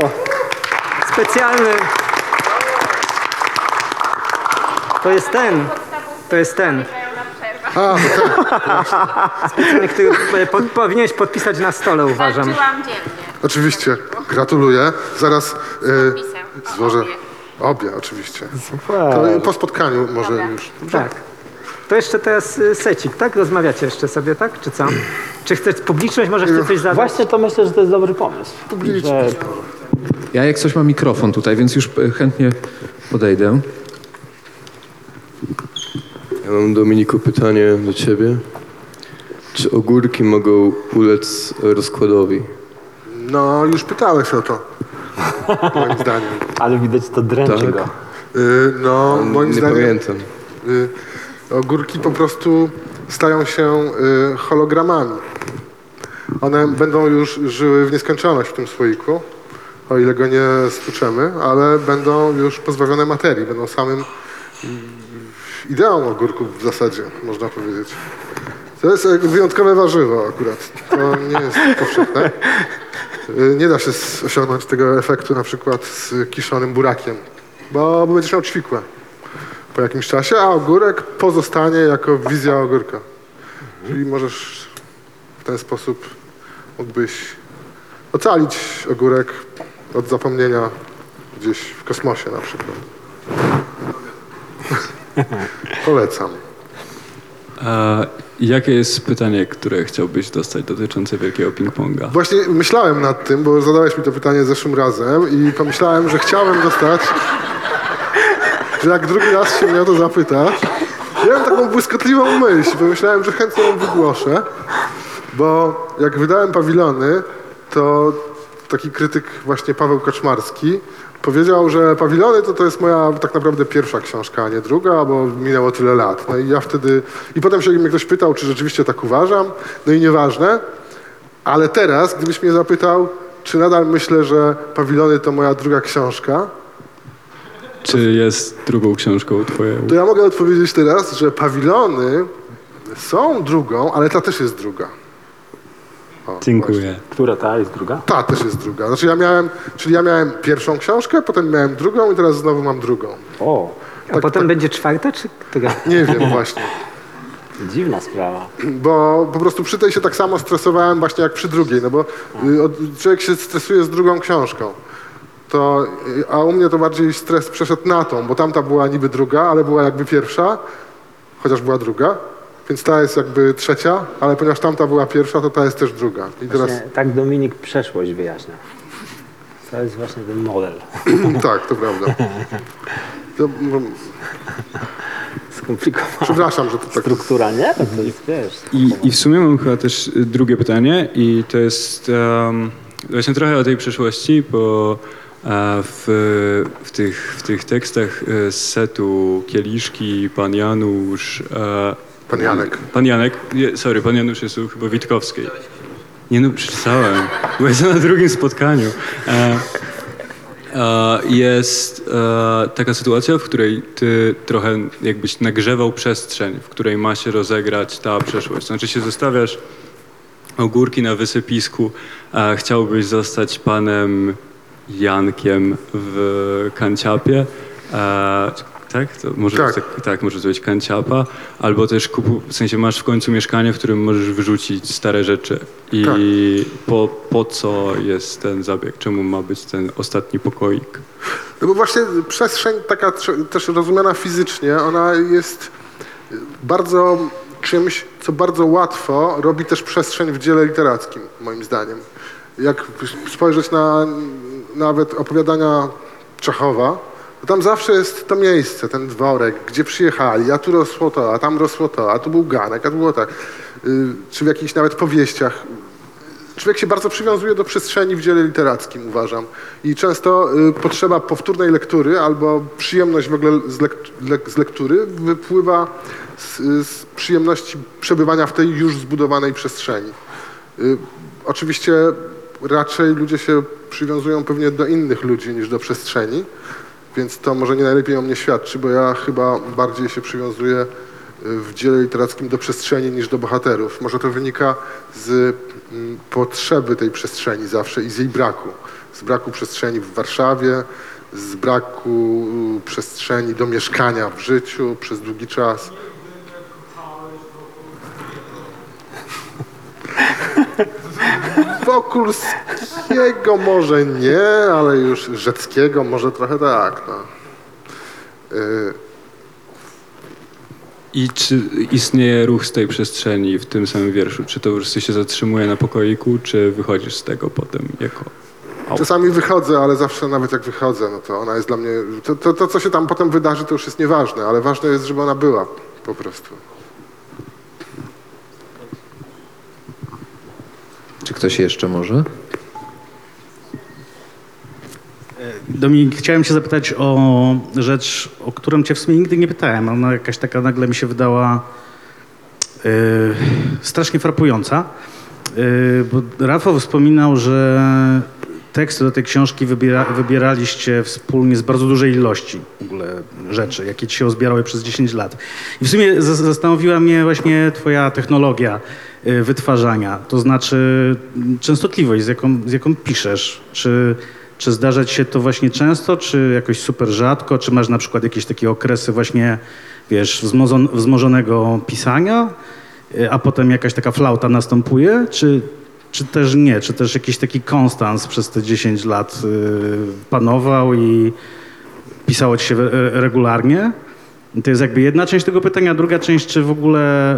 Specjalny. To jest ten. To jest ten, A, no tak, który e, pod, powinieneś podpisać na stole, uważam. Walczyłam dziennie. oczywiście. Gratuluję. Zaraz y, Pisem. O, złożę. obie. Obie, oczywiście. Super. To po spotkaniu może Dobra. już. Tak. To jeszcze teraz y, secik, tak? Rozmawiacie jeszcze sobie, tak? Czy co? Czy chcesz publiczność, może chce coś zadać? Właśnie to myślę, że to jest dobry pomysł. Że Ja jak coś mam mikrofon tutaj, więc już e, chętnie podejdę. Ja mam Dominiku pytanie do ciebie. Czy ogórki mogą ulec rozkładowi? No, już pytałeś o to. Moim zdaniem. Ale widać to dręczy Tak. go. Y, no, moim Nie zdaniem pamiętam. y, ogórki po prostu stają się y, hologramami. One będą już żyły w nieskończoność w tym słoiku, o ile go nie stłuczemy, ale będą już pozbawione materii, będą samym mm, ideą ogórków w zasadzie, można powiedzieć. To jest wyjątkowe warzywo akurat. To nie jest powszechne. Y, Nie da się osiągnąć tego efektu na przykład z kiszonym burakiem, bo będziesz miał ćwikłe po jakimś czasie, a ogórek pozostanie jako wizja ogórka. Czyli możesz w ten sposób mógłbyś ocalić ogórek od zapomnienia gdzieś w kosmosie na przykład. Polecam. A jakie jest pytanie, które chciałbyś dostać dotyczące wielkiego ping-ponga? Właśnie myślałem nad tym, bo zadałeś mi to pytanie zeszłym razem i pomyślałem, że chciałem dostać, że jak drugi raz się mnie o to zapytasz, miałem taką błyskotliwą myśl, pomyślałem, że chętnie ją wygłoszę, bo jak wydałem pawilony, to taki krytyk właśnie Paweł Kaczmarski powiedział, że pawilony to, to jest moja tak naprawdę pierwsza książka, a nie druga, bo minęło tyle lat. No i ja wtedy, i potem się mnie ktoś pytał, czy rzeczywiście tak uważam, no i nieważne, ale teraz, gdybyś mnie zapytał, czy nadal myślę, że Pawilony to moja druga książka, Czy jest drugą książką twoją? to ja mogę odpowiedzieć teraz, że Pawilony są drugą, ale ta też jest druga. O, właśnie. Dziękuję. Która ta jest druga? Ta też jest druga. Znaczy ja miałem, czyli ja miałem pierwszą książkę, potem miałem drugą i teraz znowu mam drugą. O, A potem będzie czwarta, czy która? Nie wiem właśnie. dziwna sprawa. Bo po prostu przy tej się tak samo stresowałem właśnie jak przy drugiej, no bo y, od, człowiek się stresuje z drugą książką. To, y, a u mnie to bardziej stres przeszedł na tą, bo tamta była niby druga, ale była jakby pierwsza, chociaż była druga. Więc ta jest jakby trzecia, ale ponieważ tamta była pierwsza, to ta jest też druga. I teraz Właśnie, tak Dominik przeszłość wyjaśnia. To jest właśnie ten model. tak, to prawda. To, Skomplikowana przepraszam, że to tak struktura, nie? To jest, wiesz, I, I w sumie mam chyba też drugie pytanie i to jest um, właśnie trochę o tej przeszłości, bo e, w, w, tych, w tych tekstach e, z setu Kieliszki, Pan Janusz... Pan Janek. Pan Janek, sorry, Pan Janusz jest u chyba Witkowskiej. Nie no, przeczytałem, bo jestem na drugim spotkaniu. E, e, jest e, taka sytuacja, w której ty trochę jakbyś nagrzewał przestrzeń, w której ma się rozegrać ta przeszłość. Znaczy się zostawiasz ogórki na wysypisku, a chciałbyś zostać panem Jankiem w kanciapie. E, tak? To może Tak. tak. tak, może to być kanciapa. Albo też kupu, w sensie masz w końcu mieszkanie, w którym możesz wyrzucić stare rzeczy. I Tak. po, po co jest ten zabieg? Czemu ma być ten ostatni pokoik? No bo właśnie przestrzeń taka też rozumiana fizycznie, ona jest bardzo czymś, co bardzo łatwo robi też przestrzeń w dziele literackim, moim zdaniem. Jak spojrzeć na nawet opowiadania Czechowa, to tam zawsze jest to miejsce, ten dworek, gdzie przyjechali, a tu rosło to, a tam rosło to, a tu był ganek, a tu było tak. Y, Czy w jakichś nawet powieściach Człowiek się bardzo przywiązuje do przestrzeni w dziele literackim, uważam. I często y, potrzeba powtórnej lektury albo przyjemność w ogóle z, lek z lektury wypływa z, z przyjemności przebywania w tej już zbudowanej przestrzeni. Y, oczywiście raczej ludzie się przywiązują pewnie do innych ludzi niż do przestrzeni, więc to może nie najlepiej o mnie świadczy, bo ja chyba bardziej się przywiązuję w dziele literackim do przestrzeni niż do bohaterów. Może to wynika z mm, potrzeby tej przestrzeni zawsze i z jej braku. Z braku przestrzeni w Warszawie, z braku mm, przestrzeni do mieszkania w życiu przez długi czas. Wokulskiego może nie, ale już Rzeckiego może trochę tak. No. Y, I czy istnieje ruch z tej przestrzeni w tym samym wierszu? Czy to po prostu się zatrzymuje na pokoiku, czy wychodzisz z tego potem jako Czasami wychodzę, ale zawsze nawet jak wychodzę, no to ona jest dla mnie. To, to, to, co się tam potem wydarzy, to już jest nieważne, ale ważne jest, żeby ona była po prostu. Czy ktoś jeszcze może? Dominik, chciałem cię zapytać o rzecz, o którą cię w sumie nigdy nie pytałem. Ona jakaś taka nagle mi się wydała yy, strasznie frapująca. Yy, bo Rafał wspominał, że teksty do tej książki wybiera, wybieraliście wspólnie z bardzo dużej ilości w ogóle rzeczy, jakie ci się uzbierały przez 10 lat. I w sumie zastanowiła mnie właśnie twoja technologia wytwarzania, to znaczy częstotliwość, z jaką, z jaką piszesz. Czy, czy zdarza ci się to właśnie często, czy jakoś super rzadko? Czy masz na przykład jakieś takie okresy właśnie, wiesz, wzmozon, wzmożonego pisania, y, a potem jakaś taka flauta następuje? Czy czy też nie, czy też jakiś taki konstans przez te 10 lat y, panował i pisało ci się re- regularnie? To jest jakby jedna część tego pytania, druga część, czy w ogóle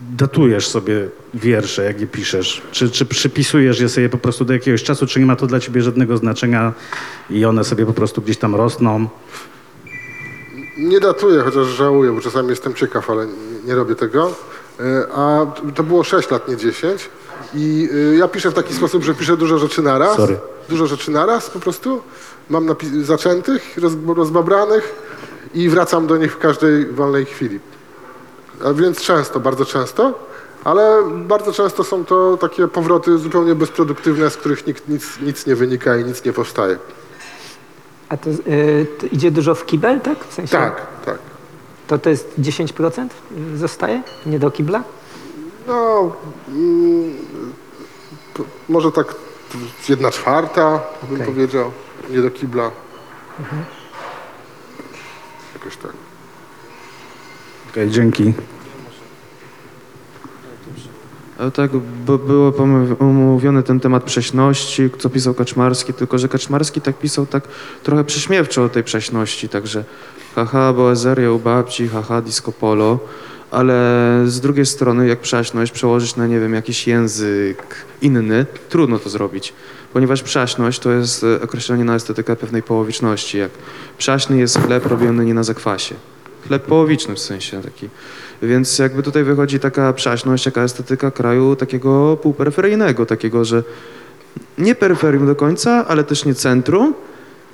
datujesz sobie wiersze, jak je piszesz? Czy, czy przypisujesz je sobie po prostu do jakiegoś czasu, czy nie ma to dla ciebie żadnego znaczenia i one sobie po prostu gdzieś tam rosną? Nie datuję, chociaż żałuję, bo czasami jestem ciekaw, ale nie, robię tego. E, A to było 6 lat, nie 10. I y, ja piszę w taki sposób, że piszę dużo rzeczy naraz. Sorry. Dużo rzeczy naraz po prostu. Mam zaczętych, roz, rozbabranych i wracam do nich w każdej wolnej chwili. A więc często, bardzo często, ale bardzo często są to takie powroty zupełnie bezproduktywne, z których nikt, nic, nic nie wynika i nic nie powstaje. A to, y, to idzie dużo w kibel, tak? W sensie, Tak, tak. To to jest 10% zostaje? Nie do kibla? No, mm, może tak jedna czwarta, bym powiedział, nie do kibla. Jakoś tak. Okej, dzięki. Tak, bo było omówiony ten temat prześności, co pisał Kaczmarski, tylko że Kaczmarski tak pisał tak trochę prześmiewczo o tej prześności, także haha, boazeria u babci, haha, disco polo, ale z drugiej strony jak prześność przełożyć na, nie wiem, jakiś język inny, trudno to zrobić, ponieważ prześność to jest e, określenie na estetykę pewnej połowiczności, jak prześny jest chleb robiony nie na zakwasie. Chleb połowiczny w sensie taki. Więc jakby tutaj wychodzi taka przaśność, taka estetyka kraju takiego półperyferyjnego, takiego, że nie peryferium do końca, ale też nie centrum.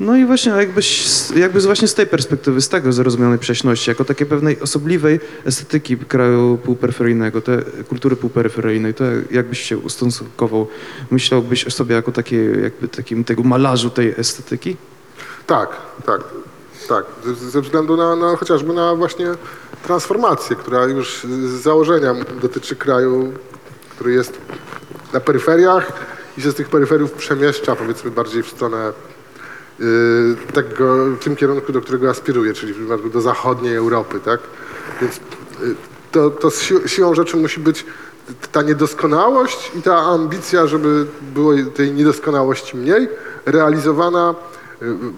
No i właśnie jakby z- właśnie z tej perspektywy, z tego zrozumianej prześności, jako takiej pewnej osobliwej estetyki kraju półperyferyjnego, te kultury półperyferyjnej, to jakbyś się ustosunkował, myślałbyś o sobie jako takie, jakby takim tego malarzu tej estetyki? Tak, tak, tak. Ze, względu na, na chociażby na właśnie transformację, która już z założenia dotyczy kraju, który jest na peryferiach i się z tych peryferiów przemieszcza powiedzmy bardziej w stronę y, tego, w tym kierunku, do którego aspiruje, czyli w przypadku do zachodniej Europy, tak? Więc y, to, to si siłą rzeczy musi być ta niedoskonałość i ta ambicja, żeby było tej niedoskonałości mniej, realizowana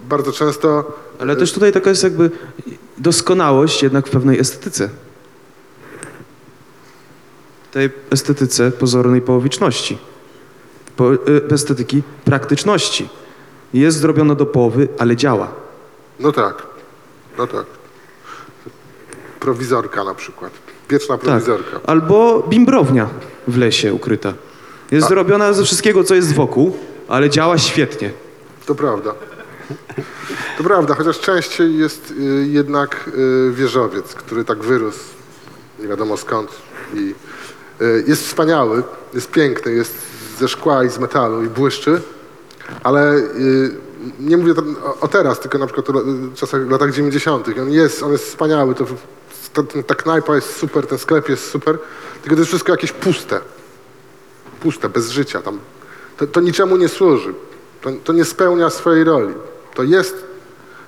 bardzo często Ale też tutaj taka jest jakby doskonałość jednak w pewnej estetyce. Tej estetyce pozornej połowiczności. Po, y, estetyki praktyczności. Jest zrobiona do połowy, ale działa. No tak, no tak. Prowizorka na przykład. Wieczna Tak. prowizorka. Albo bimbrownia w lesie ukryta. Jest zrobiona ze wszystkiego, co jest wokół, ale działa świetnie. To prawda. To prawda, chociaż częściej jest y, jednak y, wieżowiec, który tak wyrósł, nie wiadomo skąd. I y, jest wspaniały, jest piękny, jest ze szkła i z metalu i błyszczy, ale nie mówię o, teraz, tylko na przykład o czasach, latach 90. On jest, on jest wspaniały, to, ta, ta knajpa jest super, ten sklep jest super, tylko to jest wszystko jakieś puste. Puste, bez życia. Tam, to, to niczemu nie służy. To, to nie spełnia swojej roli. To jest,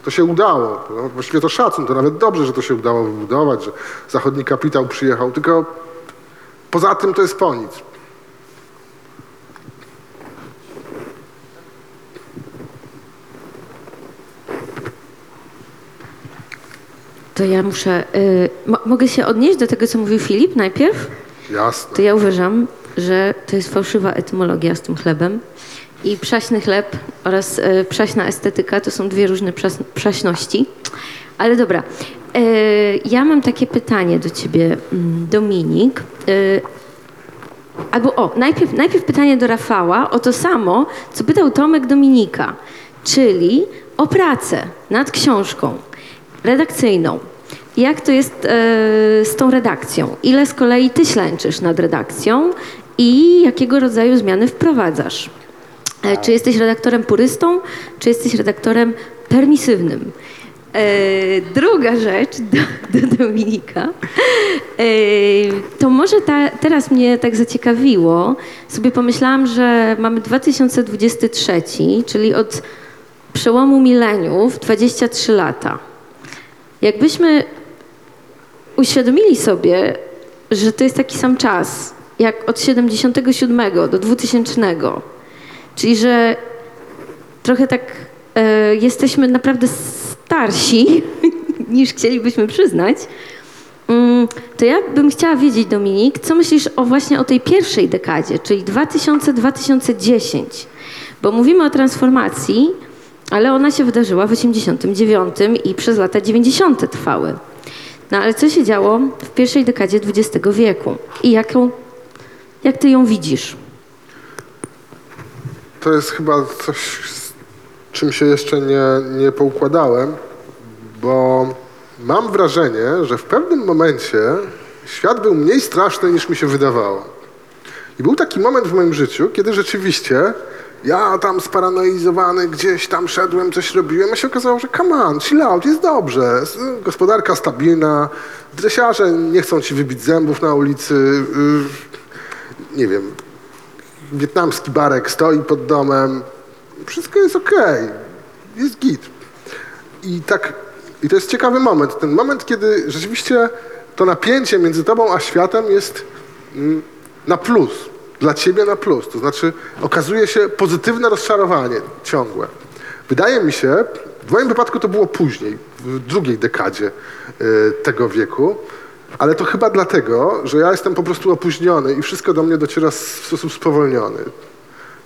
to się udało. No, właściwie to szacun, to nawet dobrze, że to się udało wybudować, że zachodni kapitał przyjechał, tylko poza tym to jest po nic. To ja muszę. Y, mo- mogę się odnieść do tego, co mówił Filip najpierw? Jasne. To ja uważam, że to jest fałszywa etymologia z tym chlebem. I przaśny chleb oraz y, przaśna estetyka to są dwie różne przaśności. Ale dobra. Y, ja mam takie pytanie do ciebie, mm, Dominik. Y, Albo o, najpierw, najpierw pytanie do Rafała o to samo, co pytał Tomek Dominika, czyli o pracę nad książką redakcyjną. Jak to jest e, z tą redakcją? Ile z kolei ty ślęczysz nad redakcją i jakiego rodzaju zmiany wprowadzasz? E, czy jesteś redaktorem purystą, czy jesteś redaktorem permisywnym? E, druga rzecz do, do Dominika. E, to może ta, teraz mnie tak zaciekawiło. Sobie pomyślałam, że mamy 2023, czyli od przełomu mileniów 23 lata. Jakbyśmy uświadomili sobie, że to jest taki sam czas jak od 77 do 2000. Czyli, że trochę tak e, jesteśmy naprawdę starsi niż chcielibyśmy przyznać. Mm, To ja bym chciała wiedzieć, Dominik, co myślisz o właśnie o tej pierwszej dekadzie, czyli 2000-2010? Bo mówimy o transformacji, ale ona się wydarzyła w 89 i przez lata 90 trwały. No ale co się działo w pierwszej dekadzie XX wieku i jaką, jak ty ją widzisz? To jest chyba coś, z czym się jeszcze nie, nie poukładałem, bo mam wrażenie, że w pewnym momencie świat był mniej straszny niż mi się wydawało. I był taki moment w moim życiu, kiedy rzeczywiście ja tam sparanoizowany gdzieś tam szedłem, coś robiłem, a się okazało, że come on, chill out, jest dobrze, gospodarka stabilna, dresiarze nie chcą ci wybić zębów na ulicy, y, nie wiem, wietnamski barek stoi pod domem, wszystko jest okej, jest git. I tak, i to jest ciekawy moment, ten moment, kiedy rzeczywiście to napięcie między tobą a światem jest mm, na plus, dla ciebie na plus. To znaczy okazuje się pozytywne rozczarowanie ciągłe. Wydaje mi się, w moim wypadku to było później, w drugiej dekadzie y, tego wieku, ale to chyba dlatego, że ja jestem po prostu opóźniony i wszystko do mnie dociera w sposób spowolniony.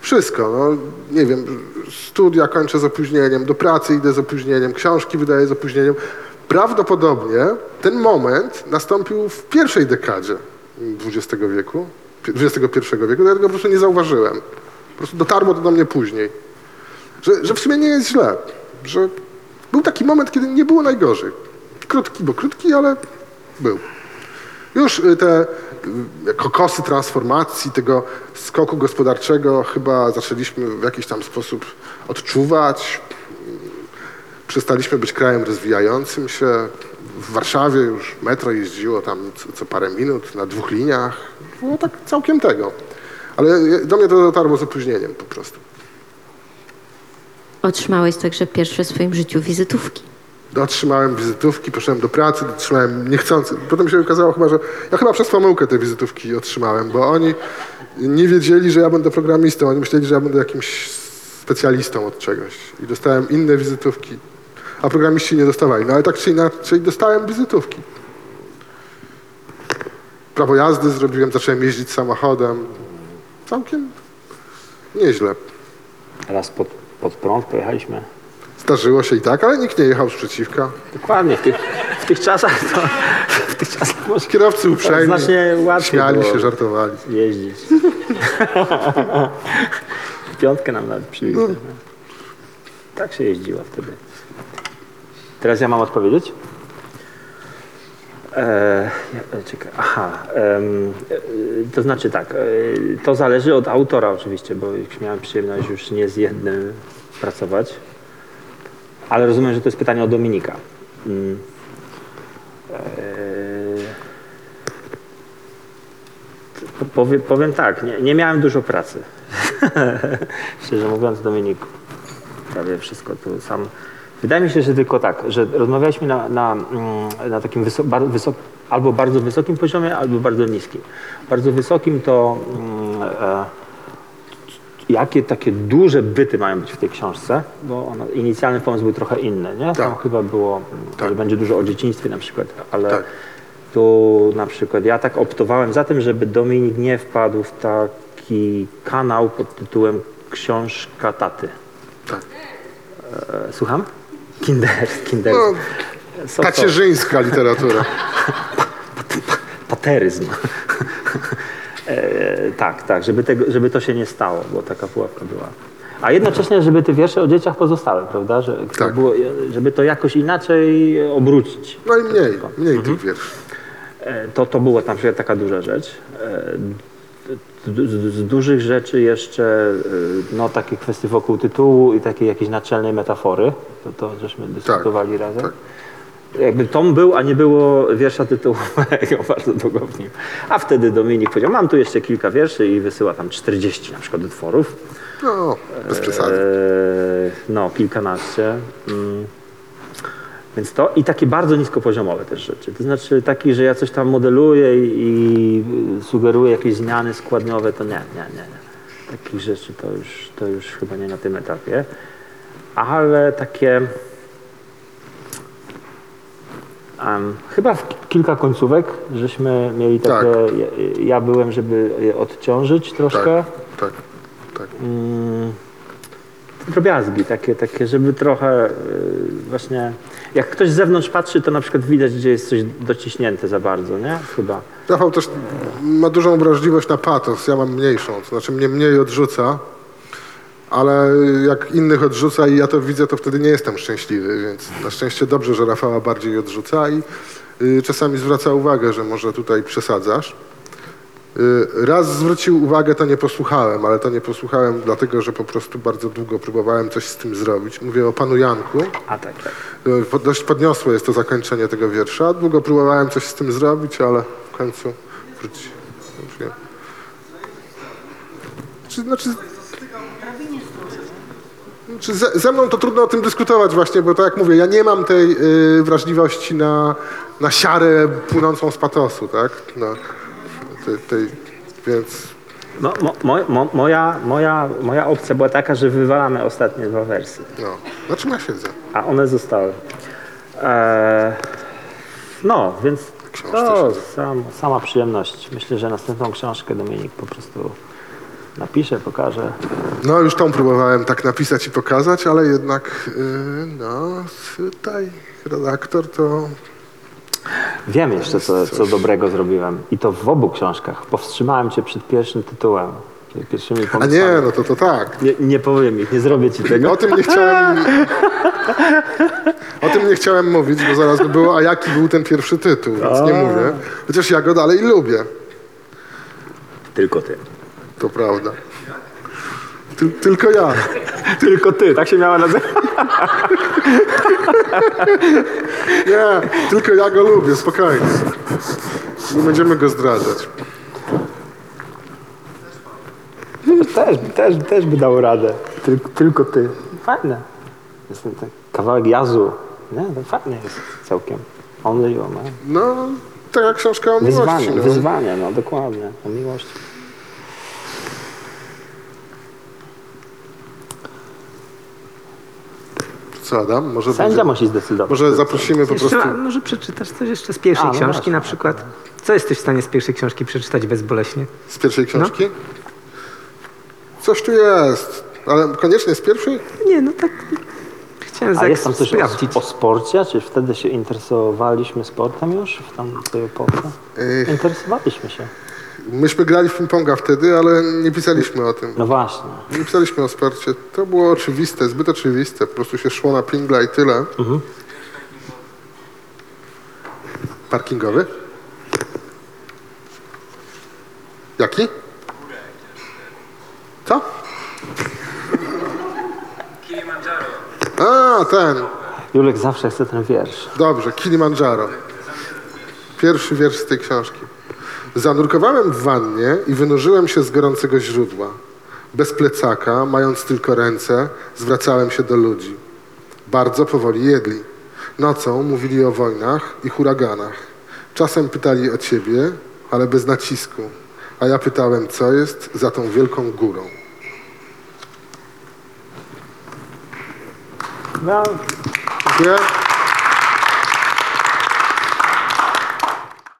Wszystko, no nie wiem, studia kończę z opóźnieniem, do pracy idę z opóźnieniem, książki wydaję z opóźnieniem. Prawdopodobnie ten moment nastąpił w pierwszej dekadzie XX wieku, XXI wieku, ja tego po prostu nie zauważyłem. Po prostu dotarło to do mnie później. Że, że w sumie nie jest źle, że był taki moment, kiedy nie było najgorzej. Krótki, bo krótki, ale był. Już y, te y, kokosy transformacji, tego skoku gospodarczego chyba zaczęliśmy w jakiś tam sposób odczuwać. Przestaliśmy być krajem rozwijającym się. W Warszawie już metro jeździło tam co, parę minut na dwóch liniach. No tak całkiem tego. Ale do mnie to dotarło z opóźnieniem po prostu. Otrzymałeś także pierwsze w swoim życiu wizytówki. Otrzymałem wizytówki, poszedłem do pracy, otrzymałem niechcący. Potem się okazało chyba, że ja chyba przez pomyłkę te wizytówki otrzymałem, bo oni nie wiedzieli, że ja będę programistą. Oni myśleli, że ja będę jakimś specjalistą od czegoś. I dostałem inne wizytówki, a programiści nie dostawali. No ale tak czy inaczej dostałem wizytówki. Prawo jazdy zrobiłem, zacząłem jeździć samochodem. Całkiem nieźle. Raz pod, pod prąd pojechaliśmy. Zdarzyło się i tak, ale nikt nie jechał sprzeciwka. Dokładnie, w tych, w tych czasach to... W tych czasach może Kierowcy uprzejmi, znacznie łatwiej śmiali było się, żartowali. jeździć. Piątkę nam nawet przywieźli. No. Tak się jeździło wtedy. Teraz ja mam odpowiedzieć? E, ja- czekaj, aha. em, e, to znaczy tak, e, to zależy od autora oczywiście, bo już miałem przyjemność już nie z jednym pracować. Ale rozumiem, że to jest pytanie o Dominika. Mm. E, to powie, powiem tak, nie, nie miałem dużo pracy. Szczerze mówiąc, Dominiku. Prawie wszystko tu sam. Wydaje mi się, że tylko tak, że rozmawialiśmy na, na, mm, na takim bar, albo bardzo wysokim poziomie, albo bardzo niskim. Bardzo wysokim to mm, e, jakie takie duże byty mają być w tej książce, bo ona, inicjalny pomysł był trochę inny, nie? Tam chyba było, mm, że będzie dużo o dzieciństwie na przykład, ale tu na przykład ja tak optowałem za tym, żeby Dominik nie wpadł w taki kanał pod tytułem Książka taty. Tak. E, słucham? Kinder, kinder. No? Tacierzyńska literatura. pateryzm. E, tak, tak, żeby, tego, żeby to się nie stało, bo taka pułapka była. A jednocześnie, żeby te wiersze o dzieciach pozostały, prawda? Że, to było, żeby to jakoś inaczej obrócić. No i mniej, mniej tych wierszy. E, To, to była na przykład taka duża rzecz. E, d- Z, z dużych rzeczy jeszcze, e, no takie kwestie wokół tytułu i takiej jakiejś naczelnej metafory, to, to żeśmy dyskutowali razem. Jakby tom był, a nie było wiersza tytułowego bardzo długo w nim. A wtedy Dominik powiedział, mam tu jeszcze kilka wierszy i wysyła tam 40 na przykład utworów. No, bez przesady. Eee, no, kilkanaście. Mm. Więc to i takie bardzo niskopoziomowe też rzeczy. To znaczy taki, że ja coś tam modeluję i, i sugeruję jakieś zmiany składniowe, to nie, nie, nie. nie. Takich rzeczy to już, to już chyba nie na tym etapie. Ale takie em, chyba w ki- kilka końcówek, żeśmy mieli takie, Tak. ja, ja byłem, żeby je odciążyć troszkę. Tak, tak. Mm, drobiazgi takie, takie, żeby trochę y, właśnie, jak ktoś z zewnątrz patrzy, to na przykład widać, gdzie jest coś dociśnięte za bardzo, nie? Chyba. Rafał też ma dużą wrażliwość na patos, ja mam mniejszą, to znaczy mnie mniej odrzuca, ale jak innych odrzuca i ja to widzę, to wtedy nie jestem szczęśliwy, więc na szczęście dobrze, że Rafała bardziej odrzuca i y, czasami zwraca uwagę, że może tutaj przesadzasz. Y, Raz zwrócił uwagę, to nie posłuchałem, ale to nie posłuchałem dlatego, że po prostu bardzo długo próbowałem coś z tym zrobić. Mówię o panu Janku. A tak, tak. Y, Dość podniosłe jest to zakończenie tego wiersza. Długo próbowałem coś z tym zrobić, ale w końcu wróci. wróciłem. Czy, znaczy, czy ze, ze mną to trudno o tym dyskutować właśnie, bo tak jak mówię, ja nie mam tej y, wrażliwości na, na siarę płynącą z patosu, tak? No, tej, tej, więc mo, mo, mo, moja, moja, moja opcja była taka, że wywalamy ostatnie dwa wersy, no, na czym ja siedzę? a one zostały. Eee, no, więc to sam, sama przyjemność. Myślę, że następną książkę Dominik po prostu napisze, pokaże. No już tą próbowałem tak napisać i pokazać, ale jednak y, no tutaj redaktor to Wiem jeszcze, co, co dobrego zrobiłem. I to w obu książkach. Powstrzymałem cię przed pierwszym tytułem. Przed pierwszymi A pomysłami. nie, no to to tak. Nie, nie powiem ich, nie zrobię ci tego. O tym nie chciałem. O tym nie chciałem mówić, bo zaraz by było, a jaki był ten pierwszy tytuł, więc nie mówię. Chociaż ja go dalej lubię. Tylko ty. To prawda. Ty, tylko ja. Tylko ty, tak się miała nazywać. Nie, tylko ja go lubię, spokojnie. Nie będziemy go zdradzać. Też, też, też by dał radę. Tylko, tylko ty. Fajne. Jest ten kawałek jazu. Nie, to fajnie jest całkiem. Only you, man. No, taka książka o miłości. Wyzwanie, no. wyzwanie, no dokładnie. O miłości. Co Adam? Może Sędzia będzie- musi zdecydować. Może zaprosimy po Jeszcze, prostu... ma- może przeczytasz coś jeszcze z pierwszej A, no książki na przykład? Co jesteś w stanie z pierwszej książki przeczytać bezboleśnie? Z pierwszej książki? Coś tu jest, ale koniecznie z pierwszej? Nie, no tak chciałem A jest tam coś sprawdzić. o, o sporcie? Czy wtedy się interesowaliśmy sportem już w tamtej epoce? Interesowaliśmy się. Myśmy grali w ping-ponga wtedy, ale nie pisaliśmy o tym. No właśnie. Nie pisaliśmy o sporcie. To było oczywiste, zbyt oczywiste. Po prostu się szło na pingla i tyle. Mhm. Parkingowy? Jaki? Co? A, ten. Julek zawsze chce ten wiersz. Dobrze, Kilimandżaro. Pierwszy wiersz z tej książki. Zanurkowałem w wannie i wynurzyłem się z gorącego źródła. Bez plecaka, mając tylko ręce, zwracałem się do ludzi. Bardzo powoli jedli. Nocą mówili o wojnach i huraganach. Czasem pytali o ciebie, ale bez nacisku. A ja pytałem, co jest za tą wielką górą. No, Dziękuję.